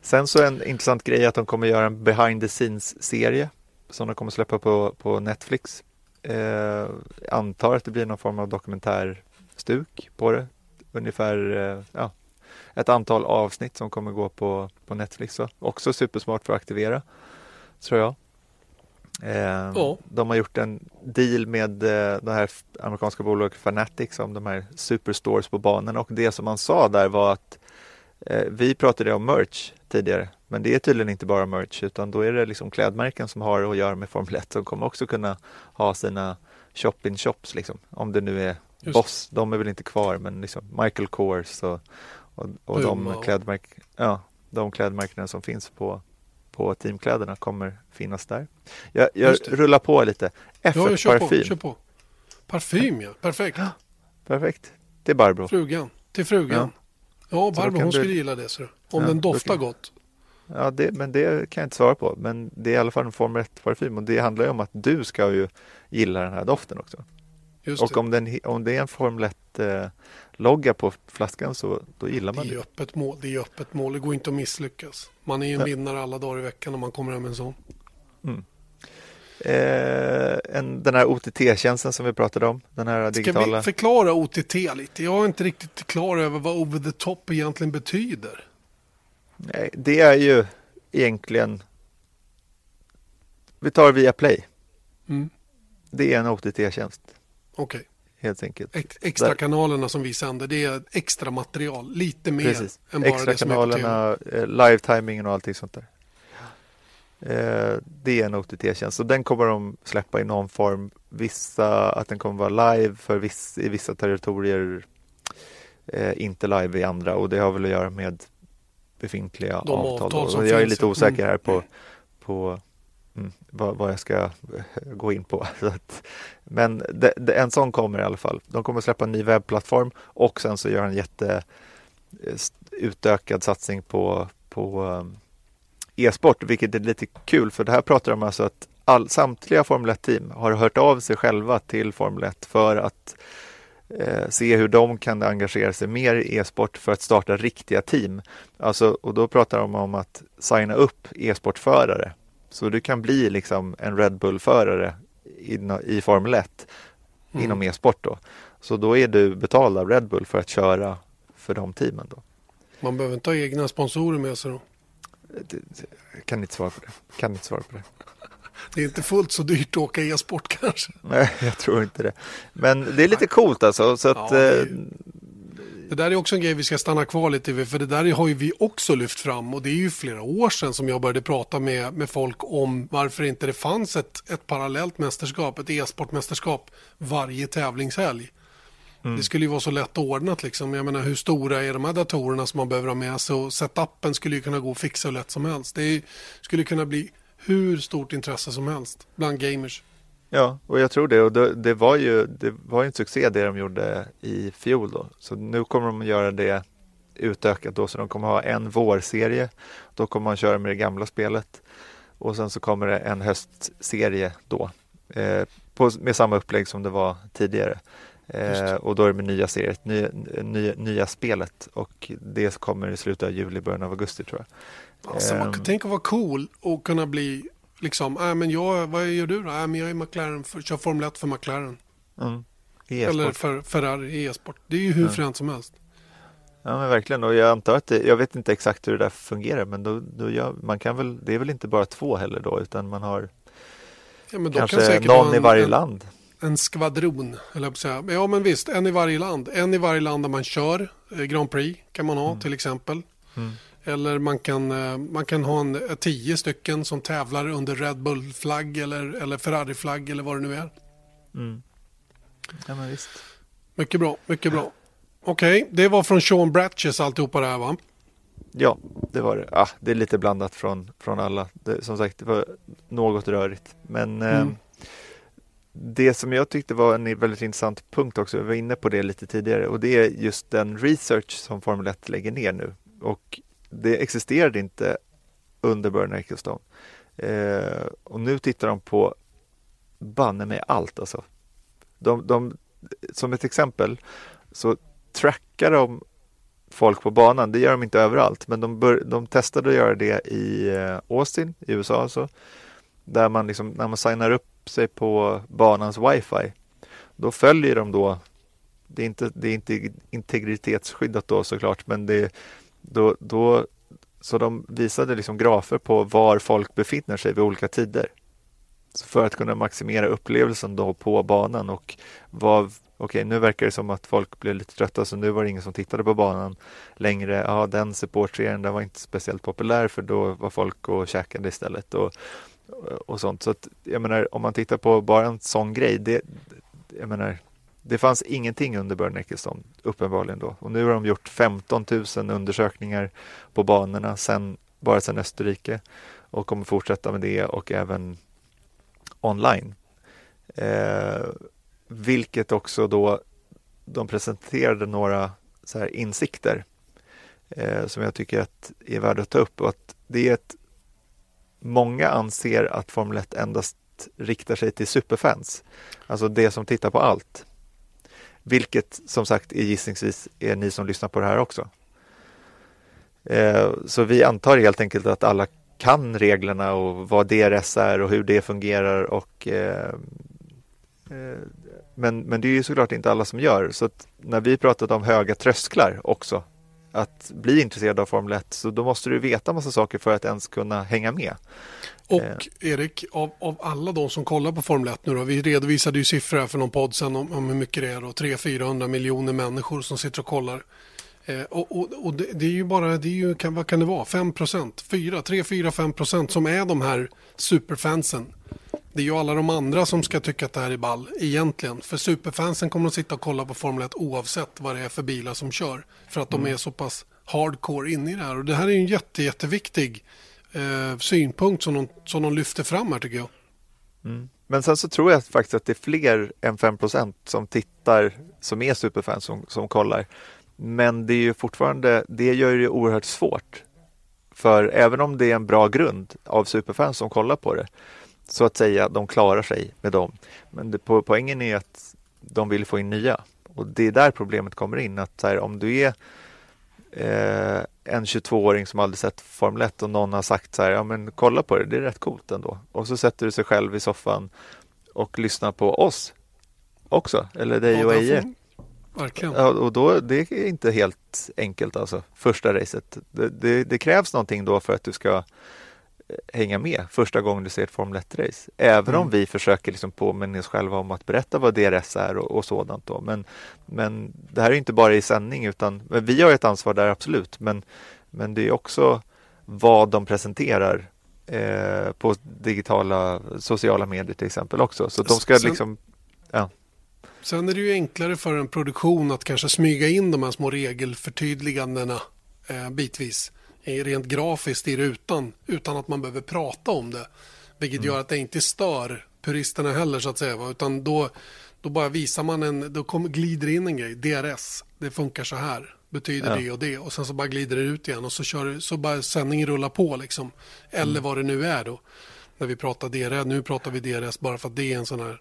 Sen så en intressant grej är att de kommer göra en behind the scenes-serie som de kommer släppa på, på Netflix. Eh, antar att det blir någon form av dokumentärstuk på det. Ungefär eh, ja, ett antal avsnitt som kommer gå på, på Netflix. Så. Också supersmart för att aktivera, tror jag. Eh, Ja. De har gjort en deal med eh, det här amerikanska bolaget Fanatics om de här superstores på banorna och det som man sa där var att vi pratade om merch tidigare, men det är tydligen inte bara merch utan då är det liksom klädmärken som har att göra med Formel 1 som kommer också kunna ha sina shop-in-shops liksom. Om det nu är Just. Boss, de är väl inte kvar men liksom Michael Kors och, och, och de, klädmärk, ja, de klädmärkena som finns på, på teamkläderna kommer finnas där. Jag, jag rullar på lite. F1 Ja, kör på, parfym. kör på. Parfym ja, perfekt. Perfekt. Det är Barbro. Frugan, till frugan. Ja, då Barbro hon du- skulle gilla det. Så. Om Ja, den doftar kan- gott. Ja, det, men det kan jag inte svara på. Men det är i alla fall en Formel 1-parfym och det handlar ju om att du ska ju gilla den här doften också. Just Och det. om, den, om det är en Formel 1-logga på flaskan så då gillar Det man är ju det. öppet mål. Det är öppet mål. Det går inte att misslyckas. Man är ju en Ja. vinnare alla dagar i veckan om man kommer hem med en sån. Eh, en, den här OTT-tjänsten som vi pratade om, den här Ska digitala. vi förklara OTT lite? Jag är inte riktigt klar över vad over the top egentligen betyder. Nej, det är ju egentligen Vi tar via Play. Mm. Det är en OTT-tjänst Okej. helt enkelt. Ex- Extra kanalerna som vi sänder, det är extra material. Lite mer Precis. än bara Extra det som är på tv. kanalerna, eh, live-timingen och allting sånt där. Eh, det är en OTT-tjänst och den kommer de släppa i någon form. Vissa, att den kommer vara live för viss, i vissa territorier, eh, inte live i andra och det har väl att göra med befintliga De avtal. avtal som jag är lite osäker Mm. här på, på mm, vad, vad jag ska eh, gå in på. Att, men det, det, en sån kommer i alla fall. De kommer släppa en ny webbplattform och sen så gör en jätte utökad satsning på, på e-sport, vilket är lite kul för det här pratar de alltså att all, samtliga Formel 1-team har hört av sig själva till Formel 1 för att eh, se hur de kan engagera sig mer i e-sport för att starta riktiga team. Alltså, och då pratar de om att signa upp e-sportförare. Så du kan bli liksom en Red Bull-förare i, i Formel 1 Mm. inom e-sport då. Så då är du betald av Red Bull för att köra för de teamen då. Man behöver inte ha egna sponsorer med sig då. Kan inte svara på det. Kan inte svara på det. Det är inte fullt så dyrt att åka e-sport kanske. Nej, jag tror inte det. Men det är lite coolt alltså. Så att, Ja, det eh, Det där är också en grej vi ska stanna kvar lite vid, för det där har ju vi också lyft fram och det är ju flera år sedan som jag började prata med, med folk om varför inte det fanns ett, ett parallellt mästerskap, ett e-sportmästerskap varje tävlingshelg. Det skulle ju vara så lätt ordnat liksom. Jag menar hur stora är de här datorerna som man behöver ha med sig och setupen skulle ju kunna gå att fixa hur lätt som helst. Det är, skulle kunna bli hur stort intresse som helst bland gamers. ja, och jag tror det. Och det, det var ju det var en succé det de gjorde i fjol då. Så nu kommer de att göra det utökat då. Så de kommer ha en vårserie. Då kommer man köra med det gamla spelet. Och sen så kommer det en höstserie då. Eh, på, med samma upplägg som det var tidigare. Eh, och då är det med nya serier, nya, nya, nya spelet och det kommer i slutet av juli, början av augusti tror jag. Alltså, man, Ehm. tänk att vara cool och kunna bli liksom, äh, men jag, vad gör du då? Äh, men jag är McLaren, för, kör Formel 1 för McLaren. Mm. E-sport. Eller för Ferrari e-sport. Det är ju hur Ja. fränt som helst. Ja men verkligen och jag antar att det, jag vet inte exakt hur det där fungerar men då, då gör, man kan väl, det är väl inte bara två heller då utan man har Ja, kanske kan någon ha en, i varje en, land. En skvadron, eller jag säga. Ja men visst, en i varje land. En i varje land där man kör eh, Grand Prix kan man ha till exempel. Mm. Eller man kan, eh, man kan ha en, eh, tio stycken som tävlar under Red Bull-flagg eller, eller Ferrari-flagg eller vad det nu är. Mm. Ja men visst. Mycket bra, mycket bra. Okej, det var från Sean Bratches alltihopa det här va? Ja, det var det. Ah, det är lite blandat från, från alla. Det, som sagt, det var något rörigt. Men eh, Mm det som jag tyckte var en väldigt intressant punkt också, vi var inne på det lite tidigare, och det är just den research som Formel 1 lägger ner nu. Och det existerade inte under Börne Ecclestone. Eh, och nu tittar de på banne med allt alltså. De, de, som ett exempel så trackar de folk på banan. Det gör de inte överallt, men de, bör, de testade att göra det i eh, Austin i USA alltså. Där man liksom, när man signar upp sig på banans wifi, då följer de då det är inte, det är inte integritetsskyddat då såklart, men det, då, då, så de visade liksom grafer på var folk befinner sig vid olika tider. Så för att kunna maximera upplevelsen då på banan och vad, okej, nu verkar det som att folk blev lite trötta så nu var det ingen som tittade på banan längre. Ja, den supportserien den var inte speciellt populär för då var folk och käkade istället och, och sånt. Så att, jag menar, om man tittar på bara en sån grej, det, jag menar, det fanns ingenting under Börne Ecclestone, uppenbarligen då. Och nu har de gjort 15 000 undersökningar på banorna sen, bara sedan Österrike och kommer fortsätta med det och även online. Eh, vilket också då de presenterade några så här insikter eh, som jag tycker att är värda att ta upp och att det är ett Många anser att Formel 1 endast riktar sig till superfans, alltså det som tittar på allt. Vilket som sagt är gissningsvis är ni som lyssnar på det här också. Eh, så vi antar helt enkelt att alla kan reglerna och vad DRS är och hur det fungerar och eh, eh, men, men det är ju såklart inte alla som gör så att när vi pratat om höga trösklar också att bli intresserad av Formel 1 så då måste du veta massa saker för att ens kunna hänga med. Och eh. Erik, av, av alla de som kollar på Formel 1 nu då, vi redovisade ju siffror här för någon podd sen om, om hur mycket det är då, 300-400 miljoner människor som sitter och kollar. Eh, och, och, och det, det, är ju bara, det är ju, kan, vad kan det vara, 5 procent, 4, 3, 4, 5 procent som är de här superfansen. Det är ju alla de andra som ska tycka att det här är ball egentligen. För superfansen kommer att sitta och kolla på Formel 1 oavsett vad det är för bilar som kör. För att mm. de är så pass hardcore inne i det här. Och det här är en jätte, jätteviktig eh, synpunkt som de, som de lyfter fram här tycker jag. Mm. Men sen så tror jag faktiskt att det är fler än 5% som tittar som är superfans som, som kollar. Men det är ju fortfarande, det gör det oerhört svårt. För även om det är en bra grund av superfans som kollar på det så att säga, de klarar sig med dem. Men det, på, poängen är att de vill få in nya och det är där problemet kommer in. Att här, om du är eh, en 22-åring som aldrig sett Formel 1 och någon har sagt så här, ja men kolla på det, det är rätt coolt ändå. Och så sätter du sig själv i soffan och lyssnar på oss också, eller dig ja, och Eje. Verkligen. Ja, och då, det är inte helt enkelt alltså, första racet. Det, det, det krävs någonting då för att du ska hänga med första gången du ser ett Formel 1-race. Även mm. om vi försöker liksom påminna oss själva om att berätta vad DRS är och, och sådant. Då. Men, men det här är inte bara i sändning utan vi har ett ansvar där absolut. Men, men det är också vad de presenterar eh, på digitala sociala medier till exempel också. Så de ska liksom, ja. Sen är det ju enklare för en produktion att kanske smyga in de här små regelförtydligandena eh, bitvis rent grafiskt i rutan utan att man behöver prata om det. Vilket mm. gör att det inte stör puristerna heller så att säga. Utan då, då bara visar man en, då kommer, glider in en grej, DRS, det funkar så här, betyder ja. det och det och sen så bara glider det ut igen och så, kör, så bara sändningen rullar på liksom. Eller mm. vad det nu är då. När vi pratar DRS, nu pratar vi DRS bara för att det är en sån här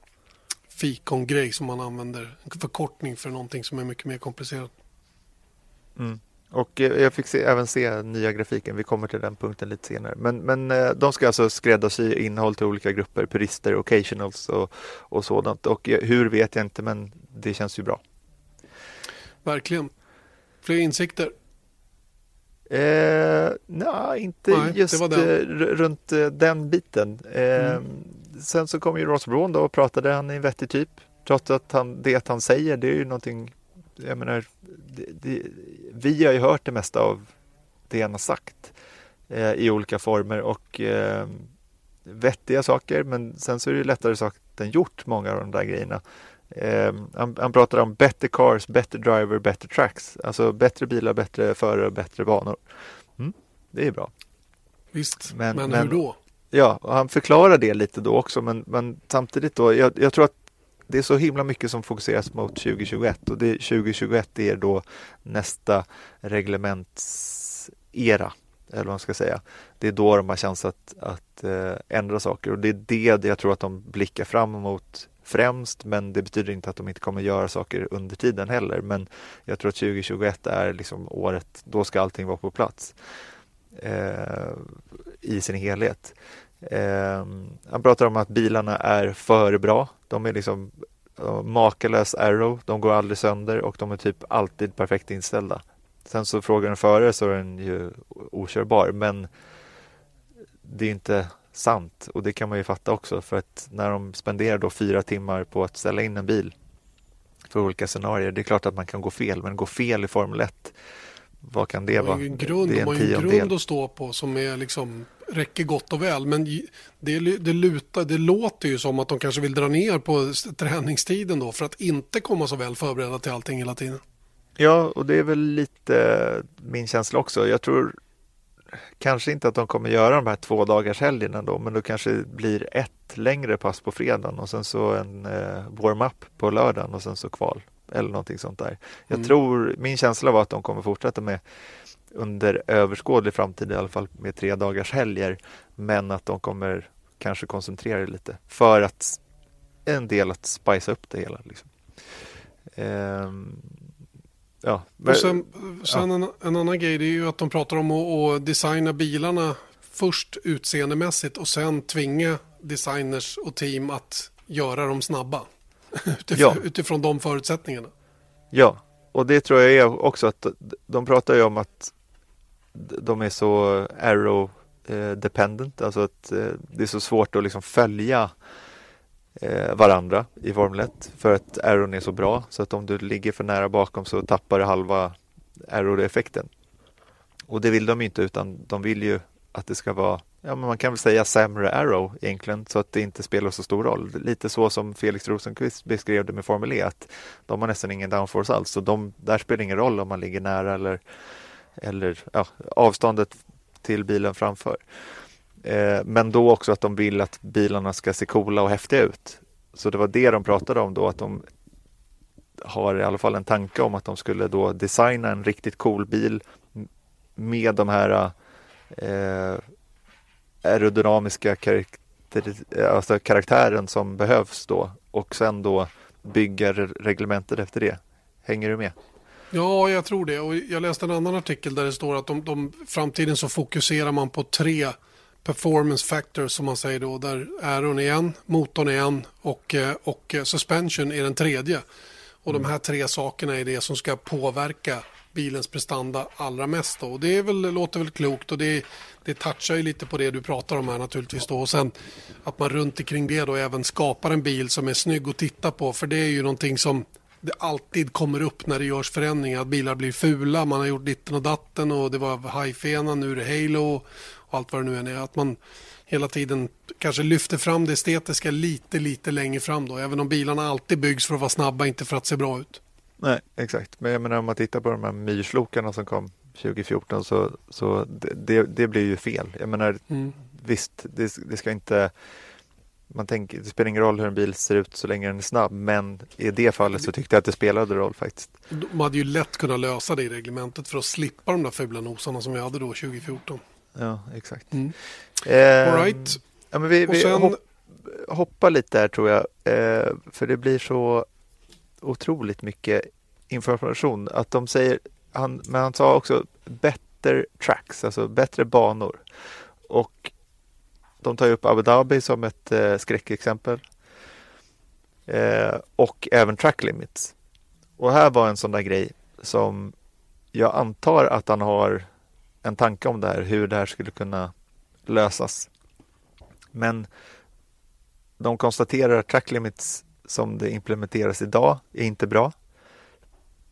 fikongrej som man använder, en förkortning för någonting som är mycket mer komplicerat. Mm. Och eh, jag fick se, även se nya grafiken, vi kommer till den punkten lite senare. Men, men eh, de ska alltså skräddarsy innehåll till olika grupper, purister, occasionals och, och sådant. Och eh, hur vet jag inte, men det känns ju bra. Verkligen. Fler insikter? Eh, nej, inte nej, just runt den biten. Eh, mm. Sen så kom ju Ross Braun då och pratade, han är en vettig typ. Trots att han, det han säger, det är ju någonting jag menar, det, det, vi har ju hört det mesta av det han har sagt eh, i olika former och eh, vettiga saker men sen så är det lättare sagt än gjort många av de där grejerna. Eh, han, han pratar om better cars, better driver, better tracks. Alltså bättre bilar, bättre förare, bättre banor. Mm, det är bra. Visst, men, men, men hur då? Ja, och han förklarar det lite då också men, men samtidigt då, jag, jag tror att det är så himla mycket som fokuseras mot 2021 och det, 2021 är då nästa reglementsera eller vad man ska säga. Det är då de har chans att, att eh, ändra saker och det är det jag tror att de blickar fram emot främst men det betyder inte att de inte kommer göra saker under tiden heller men jag tror att 2021 är liksom året, då ska allting vara på plats eh, i sin helhet. Eh, han pratar om att bilarna är för bra. De är liksom makalös Arrow, de går aldrig sönder och de är typ alltid perfekt inställda. Sen så frågar den förare så är den ju okörbar men det är inte sant och det kan man ju fatta också för att när de spenderar då fyra timmar på att ställa in en bil för olika scenarier. Det är klart att man kan gå fel, men gå fel i Formel 1, vad kan det vara? En grund, det är en, de har ju en grund att stå på som är liksom, räcker gott och väl. Men det, det, lutar, det låter ju som att de kanske vill dra ner på träningstiden då för att inte komma så väl förberedda till allting hela tiden. Ja, och det är väl lite min känsla också. Jag tror kanske inte att de kommer göra de här två dagars helgerna då, men då kanske blir ett längre pass på fredagen och sen så en eh, warm-up på lördagen och sen så kval eller någonting sånt där. Jag mm. tror, min känsla var att de kommer fortsätta med under överskådlig framtid i alla fall med tre dagars helger, men att de kommer kanske koncentrera det lite för att en del att spicea upp det hela. Liksom. Ehm, Ja, men, och sen, sen ja. en, en, annan grej det är ju att de pratar om att, att designa bilarna först utseendemässigt och sen tvinga designers och team att göra dem snabba. Utifrån, ja. utifrån de förutsättningarna. Ja, och det tror jag är också att de pratar ju om att de är så arrow eh, dependent, alltså att eh, det är så svårt att liksom följa eh, varandra i Formel 1 för att aeron är så bra så att om du ligger för nära bakom så tappar du halva aero-effekten. Och det vill de inte utan de vill ju att det ska vara, ja men man kan väl säga sämre arrow egentligen så att det inte spelar så stor roll. Lite så som Felix Rosenqvist beskrev det med Formel E att de har nästan ingen downforce alls så de, där spelar det ingen roll om man ligger nära eller, eller ja, avståndet till bilen framför. Eh, men då också att de vill att bilarna ska se coola och häftiga ut. Så det var det de pratade om då, att de har i alla fall en tanke om att de skulle då designa en riktigt cool bil med de här eh, aerodynamiska karaktär, alltså karaktären som behövs då och sen då bygga reglementet efter det. Hänger du med? Ja, jag tror det. Och jag läste en annan artikel där det står att de, de framtiden så fokuserar man på tre performance factor som man säger då. Där aeron är en, motorn är en och, eh, och suspension är den tredje. Och mm. de här tre sakerna är det som ska påverka bilens prestanda allra mest. Då. Och det är väl, låter väl klokt och det, det touchar ju lite på det du pratar om här naturligtvis. Då. Och sen att man runt omkring det då även skapar en bil som är snygg att titta på. För det är ju någonting som det alltid kommer upp när det görs förändringar. Att bilar blir fula, man har gjort ditten och datten och det var high-fena, nu är det halo och allt vad det nu än är. Att man hela tiden kanske lyfter fram det estetiska lite, lite längre fram då. Även om bilarna alltid byggs för att vara snabba, inte för att se bra ut. Nej, exakt. Men jag menar om man tittar på de här myrslokarna som kom 2014 så, så det, det blir ju fel. Jag menar mm. visst, det, det, ska inte man tänker, det spelar ingen roll hur en bil ser ut så länge den är snabb, men i det fallet så tyckte jag att det spelade roll faktiskt. De hade ju lätt kunnat lösa det i reglementet för att slippa de där fula nosarna som vi hade då 2014. Ja, exakt. Mm. Eh, All right. Ja, men vi, vi sen... hopp, hoppar lite där tror jag, eh, för det blir så otroligt mycket information. Att de säger, han, men han sa också better tracks, alltså bättre banor. Och de tar upp Abu Dhabi som ett eh, skräckexempel. Eh, och även track limits. Och här var en sån där grej som jag antar att han har en tanke om det här, hur det här skulle kunna lösas. Men de konstaterar att track limits som det implementeras idag är inte bra.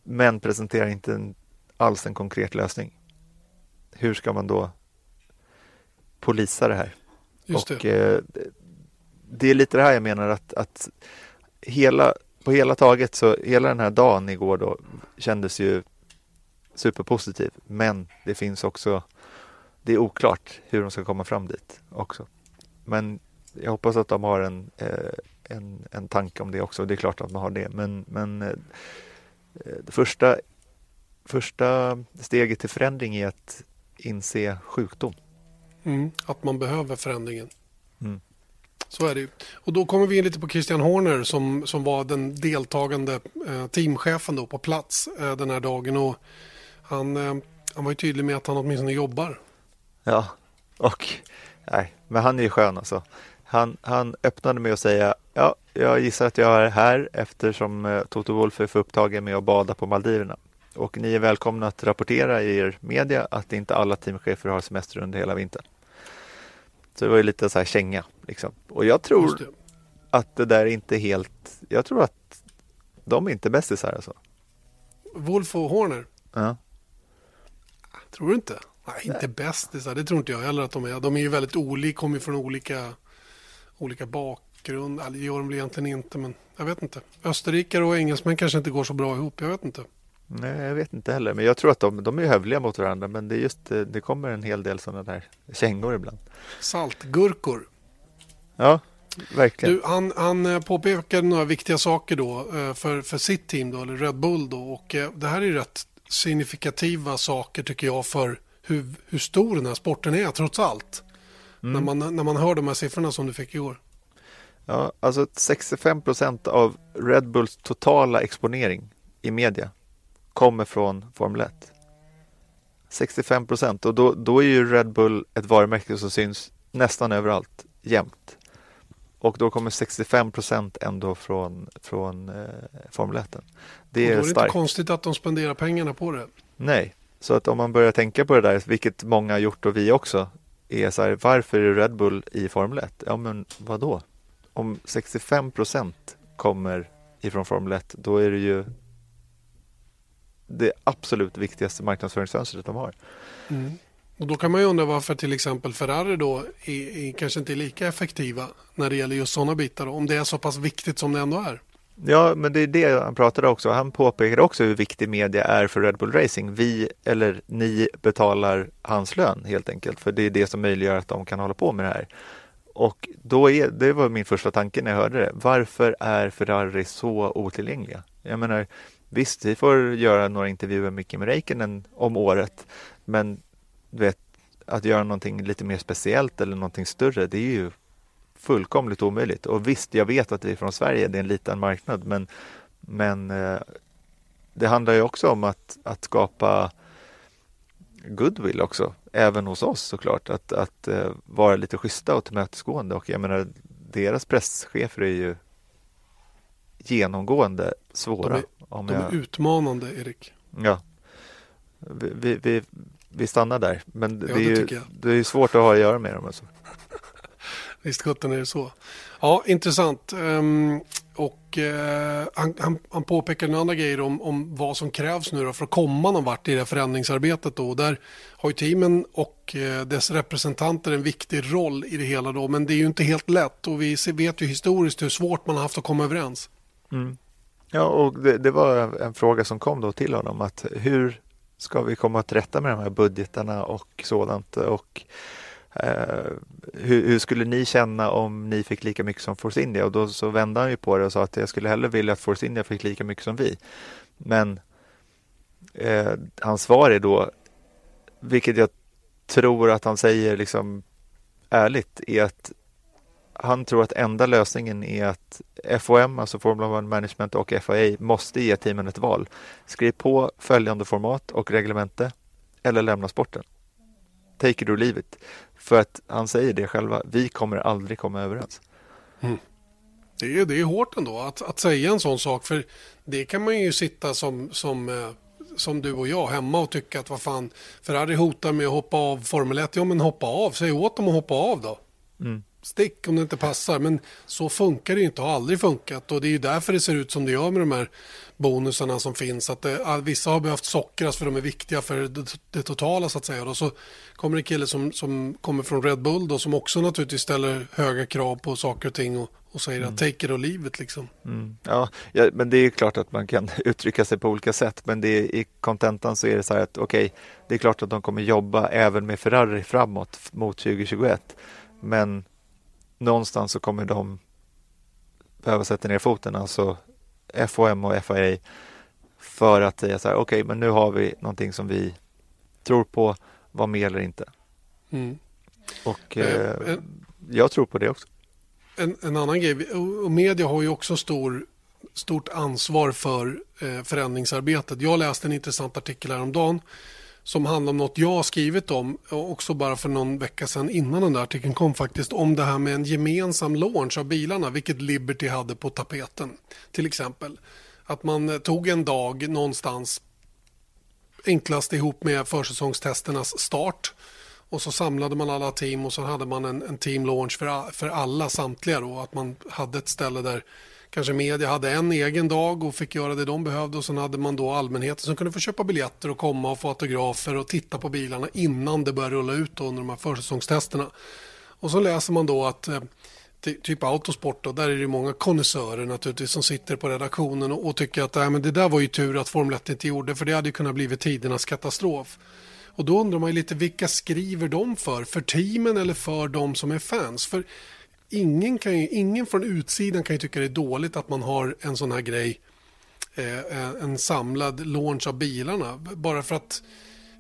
Men presenterar inte en, alls en konkret lösning. Hur ska man då polisa det här? Just det. Och, eh, det är lite det här jag menar att, att hela, på hela taget så hela den här dagen igår då kändes ju superpositiv. Men det finns också, det är oklart hur de ska komma fram dit också. Men jag hoppas att de har en, eh, en, en tanke om det också. Det är klart att man har det. Men, men eh, det första, första steget till förändring är att inse sjukdom. Mm, att man behöver förändringen. Mm. Så är det ju. Och då kommer vi in lite på Christian Horner som, som var den deltagande eh, teamchefen då på plats eh, den här dagen. Och han, eh, han var ju tydlig med att han åtminstone jobbar. Ja, och nej, men han är ju skön alltså. Han, han öppnade med att säga ja, jag gissar att jag är här eftersom eh, Toto Wolff är för upptagen med att bada på Maldiverna. Och ni är välkomna att rapportera i er media att inte alla teamchefer har semester under hela vintern. Så det var ju lite så här känga. Liksom. Och jag tror att det där är inte helt... Jag tror att De är inte bästisar alltså? Wolf och Horner? Ja. Tror du inte? Nej, inte bästisar. Det tror inte jag heller att de är. De är ju väldigt olika, kommer från olika, olika bakgrund. Eller det gör de väl egentligen inte, men jag vet inte. Österrikare och engelsmän kanske inte går så bra ihop. Jag vet inte. Nej, jag vet inte heller. Men jag tror att de, de är hövliga mot varandra. Men det är just eh, det kommer en hel del sådana där kängor ibland. Saltgurkor. Ja, verkligen. Du, han, han eh, påpekade några viktiga saker då eh, för, för sitt team då, eller Red Bull då. Och det här är rätt signifikativa saker tycker jag för hur, hur stor den här sporten är trots allt. Mm. När, man, när man hör de här siffrorna som du fick i år. Ja, alltså 65 procent av Red Bulls totala exponering i media kommer från Formel 1. 65 procent och då, då är ju Red Bull ett varumärke som syns nästan överallt jämt. Och då kommer 65 procent ändå från, från eh, Formel 1. Det är, och då är det starkt. inte konstigt att de spenderar pengarna på det. Nej, så att om man börjar tänka på det där, vilket många har gjort och vi också, är så här, varför är Red Bull i Formel 1? Ja, men vadå? Om 65 procent kommer ifrån Formel 1, då är det ju det absolut viktigaste marknadsföringsfönstret de har. Mm. Och då kan man ju undra varför till exempel Ferrari då är, är, kanske inte är lika effektiva när det gäller just sådana bitar. Då, om det är så pass viktigt som det ändå är. Ja, men det är det han pratade också. Han påpekade också hur viktig media är för Red Bull Racing. Vi, eller ni, betalar hans lön helt enkelt. För det är det som möjliggör att de kan hålla på med det här. Och då är, det var min första tanke när jag hörde det. Varför är Ferrari så otillgängliga? Jag menar, visst, vi får göra några intervjuer med Kim Räikkönen om året. Men du vet, att göra någonting lite mer speciellt eller någonting större, det är ju fullkomligt omöjligt. Och visst, jag vet att vi är från Sverige, det är en liten marknad, men, men eh, det handlar ju också om att, att skapa goodwill också, även hos oss såklart, att, att uh, vara lite schyssta och tillmötesgående och jag menar deras presschefer är ju genomgående svåra. De är, om de är utmanande, Erik. Ja. Vi, vi, vi, vi stannar där, men ja, det, är ju, det är svårt att ha att göra med dem. Alltså. Visst sjutton är det så. Ja, intressant. Um, och uh, han, han, han påpekar några andra grejer om, om vad som krävs nu för att komma någon vart i det här förändringsarbetet. Då. Där har ju teamen och uh, dess representanter en viktig roll i det hela. Då. Men det är ju inte helt lätt och vi vet ju historiskt hur svårt man har haft att komma överens. Mm. Ja, och det, det, var en fråga som kom då till honom att hur ska vi komma till rätta med de här budgetarna och sådant och Uh, hur, hur, skulle ni känna om ni fick lika mycket som Force India? Och då så vände han ju på det och sa att jag skulle hellre vilja att Force India fick lika mycket som vi. Men uh, hans svar är då, vilket jag tror att han säger liksom ärligt, är att han tror att enda lösningen är att FOM, alltså Formula One Management och FIA måste ge teamen ett val. Skriv på följande format och reglemente eller lämna sporten. Take it or leave it. För att han säger det själva, vi kommer aldrig komma överens. Mm. Det, är, det är hårt ändå att, att säga en sån sak för det kan man ju sitta som, som, eh, som du och jag hemma och tycka att vad fan Ferrari hotar med att hoppa av Formel 1. Ja men hoppa av, säg åt dem att hoppa av då. Mm stick om det inte passar. Men så funkar det ju inte, har aldrig funkat. Och det är ju därför det ser ut som det gör med de här bonusarna som finns. Att det, vissa har behövt sockras för de är viktiga för det, det totala så att säga. Och så kommer en kille som, som kommer från Red Bull då, som också naturligtvis ställer höga krav på saker och ting och, och säger mm. att take it or leave it liksom. Mm. Ja, ja, men det är klart att man kan uttrycka sig på olika sätt. Men det är, i kontentan så är det så här att okej, okay, det är klart att de kommer jobba även med Ferrari framåt mot 2021. Men någonstans så kommer de behöva sätta ner foten, alltså FOM och FIA för att säga så här, okej, okay, men nu har vi någonting som vi tror på, vad med eller inte. Mm. Och eh, eh, jag tror på det också. En, en, annan grej, och media har ju också stor, stort ansvar för eh, förändringsarbetet. Jag läste en intressant artikel häromdagen som handlar om något jag har skrivit om eh, också bara för någon vecka sedan innan den där artikeln kom faktiskt om det här med en gemensam launch av bilarna vilket Liberty hade på tapeten till exempel. Att man eh, tog en dag någonstans enklast ihop med försäsongstesternas start och så samlade man alla team och så hade man en, en team launch för, för alla samtliga då att man hade ett ställe där kanske media hade en egen dag och fick göra det de behövde och sen hade man då allmänheten som kunde få köpa biljetter och komma och få autografer och titta på bilarna innan det började rulla ut under de här försäsongstesterna. Och så läser man då att eh, typ Autosport då, där är det många konnässörer naturligtvis som sitter på redaktionen och, och tycker att äh, men det där var ju tur att Formel 1 inte gjorde för det hade kunnat blivit tidernas katastrof. Och då undrar man ju lite vilka skriver de för? För teamen eller för de som är fans? För ingen, kan ju, ingen från utsidan kan ju tycka det är dåligt att man har en sån här grej, eh, eh en samlad launch av bilarna. Bara för att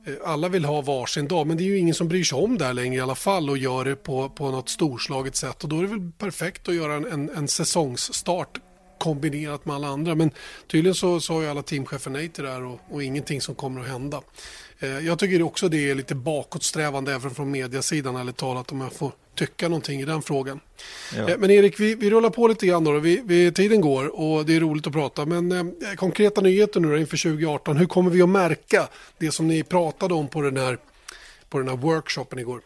eh, alla vill ha varsin dag, men det är ju ingen som bryr sig om det här längre i alla fall och gör det på, på något storslaget sätt. Och då är det väl perfekt att göra en, en, en säsongsstart kombinerat med alla andra. Men tydligen så sa ju alla teamchefer nej till det här och, och ingenting som kommer att hända. Eh, jag tycker också det är lite bakåtsträvande även från mediasidan eller talat om jag får tycka någonting i den frågan. Ja. Eh, men Erik, vi, vi rullar på lite grann då. Vi, vi, tiden går och det är roligt att prata. Men eh, konkreta nyheter nu då inför 2018. Hur kommer vi att märka det som ni pratade om på den här, på den här workshopen igår?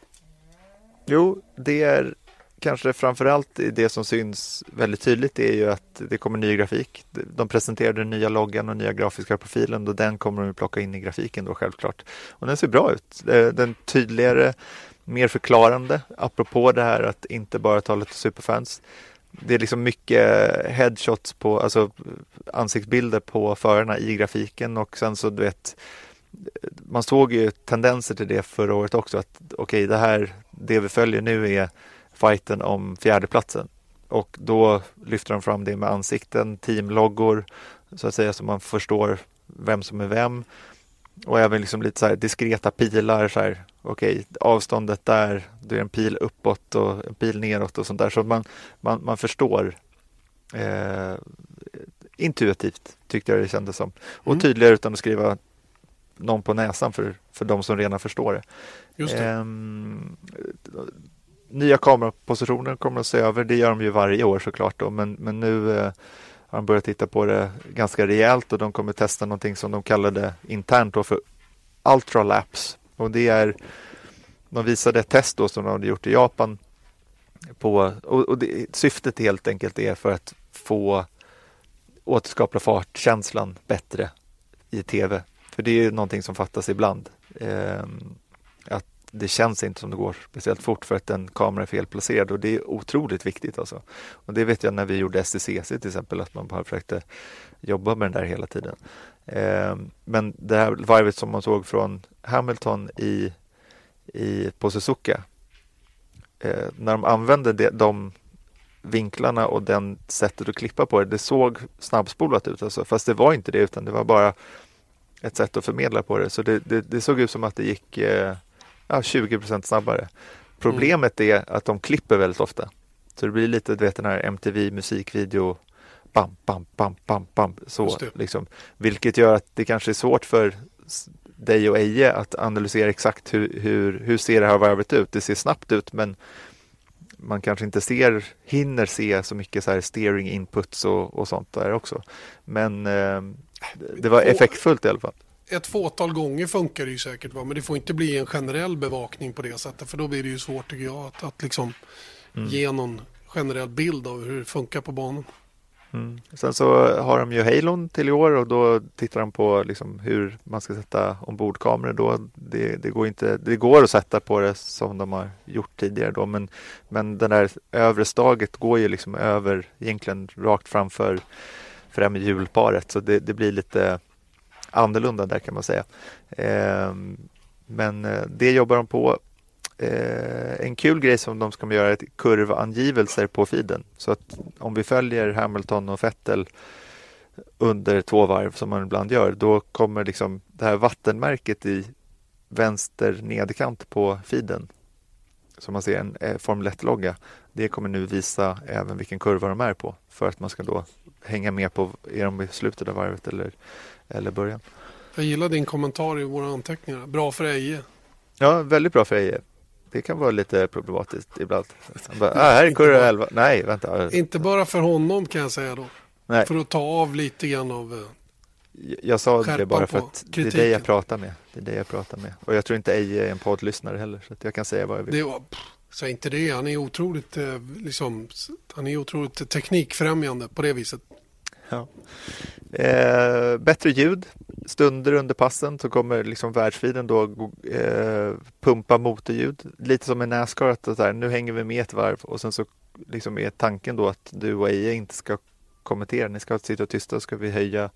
Jo, det är kanske framförallt det som syns väldigt tydligt är ju att det kommer ny grafik. De presenterade den nya loggan och nya grafiska profilen och den kommer de plocka in i grafiken då självklart. Och den ser bra ut. Eh, den tydligare, mer förklarande, apropå det här att inte bara tala till superfans. Det är liksom mycket headshots på, alltså ansiktsbilder på förarna i grafiken och sen så du vet man såg ju tendenser till det förra året också att okej okay, det här, det vi följer nu är fighten om fjärdeplatsen. Och då lyfter de fram det med ansikten, teamloggor, så att säga, så man förstår vem som är vem. Och även liksom lite så diskreta pilar, så här, okej, okay, avståndet där, det är en pil uppåt och en pil neråt och sånt där. Så man, man, man förstår eh, intuitivt, tyckte jag det kändes som. Och mm. tydligare utan att skriva någon på näsan för, för de som redan förstår det. Just det. Eh, nya kamerapositioner kommer att se över. Det gör de ju varje år såklart då, men, men nu eh, har de börjat titta på det ganska rejält och de kommer testa någonting som de kallade internt då för Ultralaps. Och det är, de visade ett test då som de hade gjort i Japan på, och, och det, syftet helt enkelt är för att få återskapa fartkänslan bättre i tv. För det är ju någonting som fattas ibland. Eh, det känns inte som det går speciellt fort för att en kamera är felplacerad och det är otroligt viktigt. Alltså. Och det vet jag när vi gjorde STCC till exempel att man bara försökte jobba med den där hela tiden. Eh, men det här varvet som man såg från Hamilton i, i, på Suzuka eh, när de använde det, de vinklarna och den sättet att klippa på det, det såg snabbspolat ut alltså, fast det var inte det utan det var bara ett sätt att förmedla på det. Så det, det, det såg ut som att det gick eh, ja, 20% snabbare. Problemet mm. är att de klipper väldigt ofta. Så det blir lite, du vet den här MTV musikvideo bam, bam, bam, bam, bam, så liksom. Vilket gör att det kanske är svårt för dig och Eje att analysera exakt hur, hur, hur ser det här varvet ut. Det ser snabbt ut men man kanske inte ser, hinner se så mycket så här steering inputs och, och sånt där också. Men eh, det var effektfullt i alla fall ett fåtal gånger funkar det ju säkert. Va? Men det får inte bli en generell bevakning på det sättet. För då blir det ju svårt tycker jag att, att liksom mm. ge någon generell bild av hur det funkar på banan. Mm. Sen så har de ju Halon till i år och då tittar de på liksom hur man ska sätta ombordkameror då. Det, det, går inte, det går att sätta på det som de har gjort tidigare då men, men den där övre staget går ju liksom över egentligen rakt framför främre hjulparet så det, det blir lite annorlunda där kan man säga. Ehm, men eh, det jobbar de på. Eh, en kul grej som de ska göra är kurvangivelser på feeden. Så att om vi följer Hamilton och Vettel under två varv som man ibland gör, då kommer liksom det här vattenmärket i vänster nederkant på feeden som man ser en eh, Formel 1-logga. Det kommer nu visa även vilken kurva de är på för att man ska då hänga med på, är de i slutet av varvet eller eller början. Jag gillar din kommentar i våra anteckningar. Bra för Eje. Ja, väldigt bra för Eje. Det kan vara lite problematiskt ibland. Bara, ah, här är kurva 11. Nej, vänta. Inte bara för honom kan jag säga då. Nej. För att ta av lite grann av eh, jag sa det bara för att det är det jag pratar med. Det är det jag pratar med. Och jag tror inte Eje är en poddlyssnare heller. Så jag kan säga vad jag vill. Det var, Säg inte det. Han är otroligt, eh, liksom, han är otroligt teknikfrämjande på det viset. Ja. Eh, bättre ljud. Stunder under passen så kommer liksom världsfiden då eh, pumpa motorljud. Lite som i Nascar, att så här, nu hänger vi med ett varv och sen så liksom är tanken då att du och EA inte ska kommentera. Ni ska sitta tysta och ska vi höja,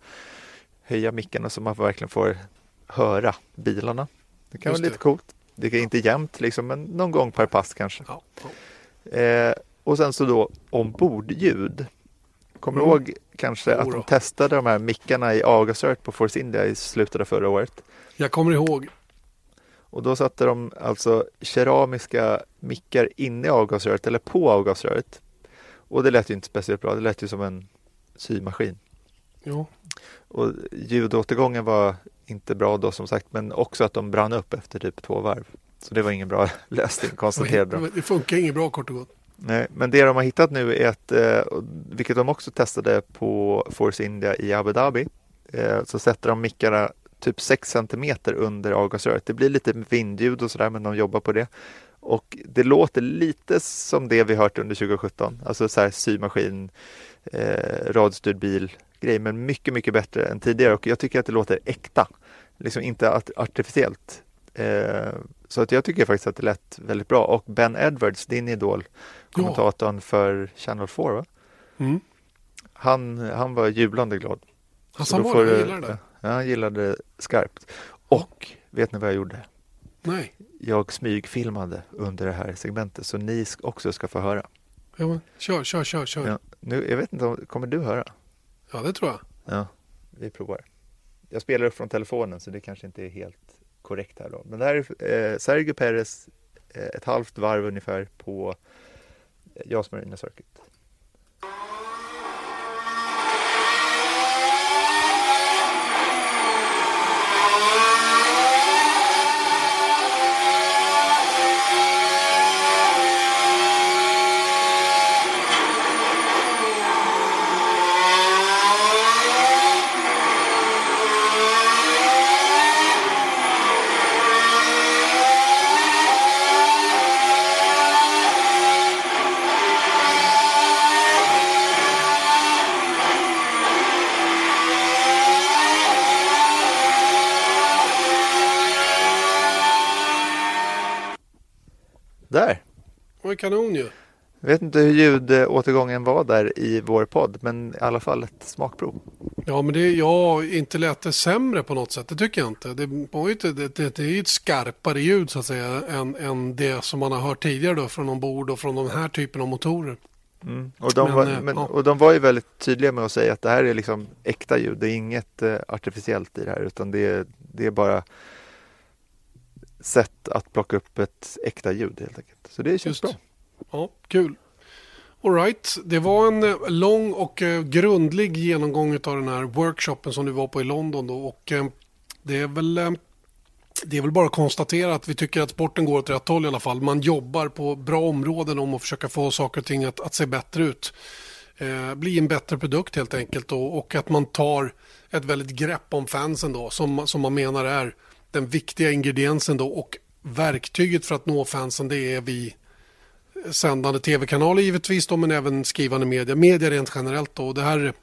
höja mickarna så man verkligen får höra bilarna. Det kan Just vara lite coolt. Det är inte jämnt liksom, men någon gång per pass kanske. Ja. Eh, och sen så då ombordljud. Kommer du Mm. ihåg kanske att de testade de här mickarna i August på Force India i slutet av förra året? Jag kommer ihåg. Och då satte de alltså keramiska mickar inne i avgasröret eller på avgasröret. Och det lät ju inte speciellt bra. Det lät ju som en symaskin. Jo. Och ljudåtergången var inte bra då som sagt, men också att de brann upp efter typ två varv. Så det var ingen bra lösning, konstaterade de. Det funkar inget bra kort och gott. Nej, men det de har hittat nu är att, eh, vilket de också testade på Force India i Abu Dhabi, eh, så sätter de mickarna typ 6 cm under avgasröret. Det blir lite vindljud och sådär, men de jobbar på det. Och det låter lite som det vi hört under 2017, alltså så här symaskin, eh, radiostyrd bil grej, men mycket, mycket bättre än tidigare och jag tycker att det låter äkta, liksom inte art- artificiellt. Eh, så att jag tycker faktiskt att det lät väldigt bra och Ben Edwards, din idol, kommentatorn för Channel 4, va? Mm. Han, han var jublande glad. Alltså, han var det, gillar det. Ja, han gillade det skarpt. Och vet ni vad jag gjorde? Nej. Jag smygfilmade under det här segmentet så ni också ska få höra. Ja, kör, kör, kör, kör. Ja. Ja, nu, jag vet inte, om, kommer du höra? det tror jag. Ja, vi provar. Jag spelar upp från telefonen så det kanske inte är helt korrekt här då. Men det här är eh, Sergio Perez eh, ett halvt varv ungefär på eh, Jas Marina Circuit. Där! Det var kanon ju. Jag vet inte hur ljudåtergången var där i vår podd, men i alla fall ett smakprov. Ja, men det, ja, inte lät det sämre på något sätt. Det tycker jag inte. Det, det, det, det är ju ett skarpare ljud så att säga än, än det som man har hört tidigare då från ombord och från de här typen av motorer. Mm. Och, de Men, var, eh, men, ja. och de var ju väldigt tydliga med att säga att det här är liksom äkta ljud. Det är inget eh, artificiellt i det här utan det är, det är bara sätt att plocka upp ett äkta ljud helt enkelt. Så det känns Just. bra. Ja, kul. Alright. Det var en eh, lång och eh, grundlig genomgång av den här workshopen som du var på i London. Då. Och, eh, det, är väl, det är väl bara att konstatera att vi tycker att sporten går åt rätt håll i alla fall. Man jobbar på bra områden om att försöka få saker och ting att, att se bättre ut. Eh, bli en bättre produkt helt enkelt. Då, och att man tar ett väldigt grepp om fansen då, som, som man menar är den viktiga ingrediensen då. Och verktyget för att nå fansen det är vi sändande tv-kanaler givetvis då, men även skrivande media. Media rent generellt då. Det här,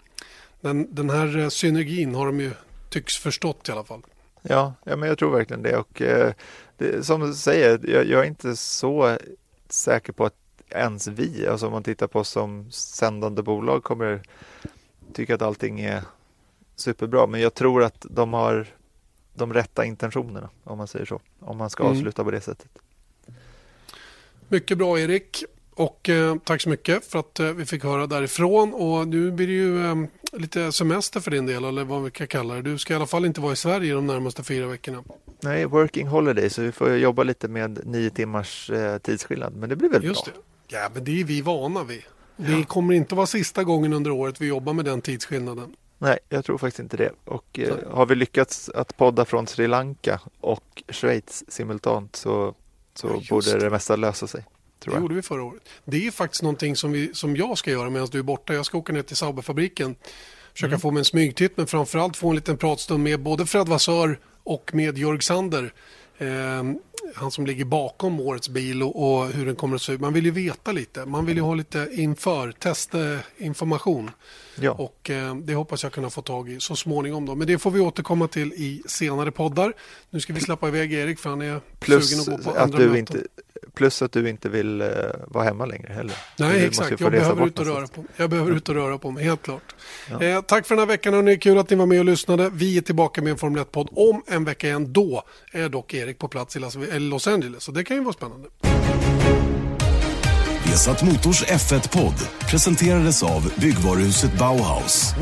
den, den här eh, synergin har de ju tycks förstått i alla fall. Ja, ja men jag tror verkligen det. Och eh, det, som du säger, jag, jag är inte så säker på att ens vi, alltså om man tittar på oss som sändande bolag, kommer tycka att allting är superbra. Men jag tror att de har de rätta intentionerna, om man säger så. Om man ska Mm. avsluta på det sättet. Mycket bra Erik. Och eh, tack så mycket för att eh, vi fick höra därifrån. Och nu blir det ju eh, lite semester för din del, eller vad vi kan kalla det. Du ska i alla fall inte vara i Sverige de närmaste fyra veckorna. Nej, working holiday, så vi får jobba lite med nio timmars eh, tidsskillnad. Men det blir väl Just bra. det. Ja, men det är vi vana vid. Det kommer inte vara sista gången under året vi jobbar med den tidsskillnaden. Nej, jag tror faktiskt inte det. Och eh, har vi lyckats att podda från Sri Lanka och Schweiz simultant så, så Ja, borde det. mesta lösa sig. Det gjorde vi förra året. Det är faktiskt någonting som, vi, som jag ska göra medan du är borta. Jag ska åka ner till Sauberfabriken. Försöka Mm. få mig en smygtitt men framförallt få en liten pratstund med både Fred Vassör och med Jörg Sander han som ligger bakom årets bil och, och, hur den kommer att se ut. Man vill ju veta lite. Man vill ju ha lite inför testinformation. Ja. Och eh, det hoppas jag kunna få tag i så småningom. Då. Men det får vi återkomma till i senare poddar. Nu ska vi släppa iväg Erik för han är Plus sugen att gå på andra möten. Inte, plus att du inte vill uh, vara hemma längre heller. Nej, du exakt. Jag behöver, ut och röra på. jag behöver ut och röra på mig, helt klart. Ja. Eh, tack för den här veckan hörni. Kul att ni var med och lyssnade. Vi är tillbaka med en Formel 1-podd om en vecka igen. Då är dock Erik på plats i Los Angeles. Så det kan ju vara spännande. Vesat Motors F1-podd presenterades av byggvaruhuset Bauhaus.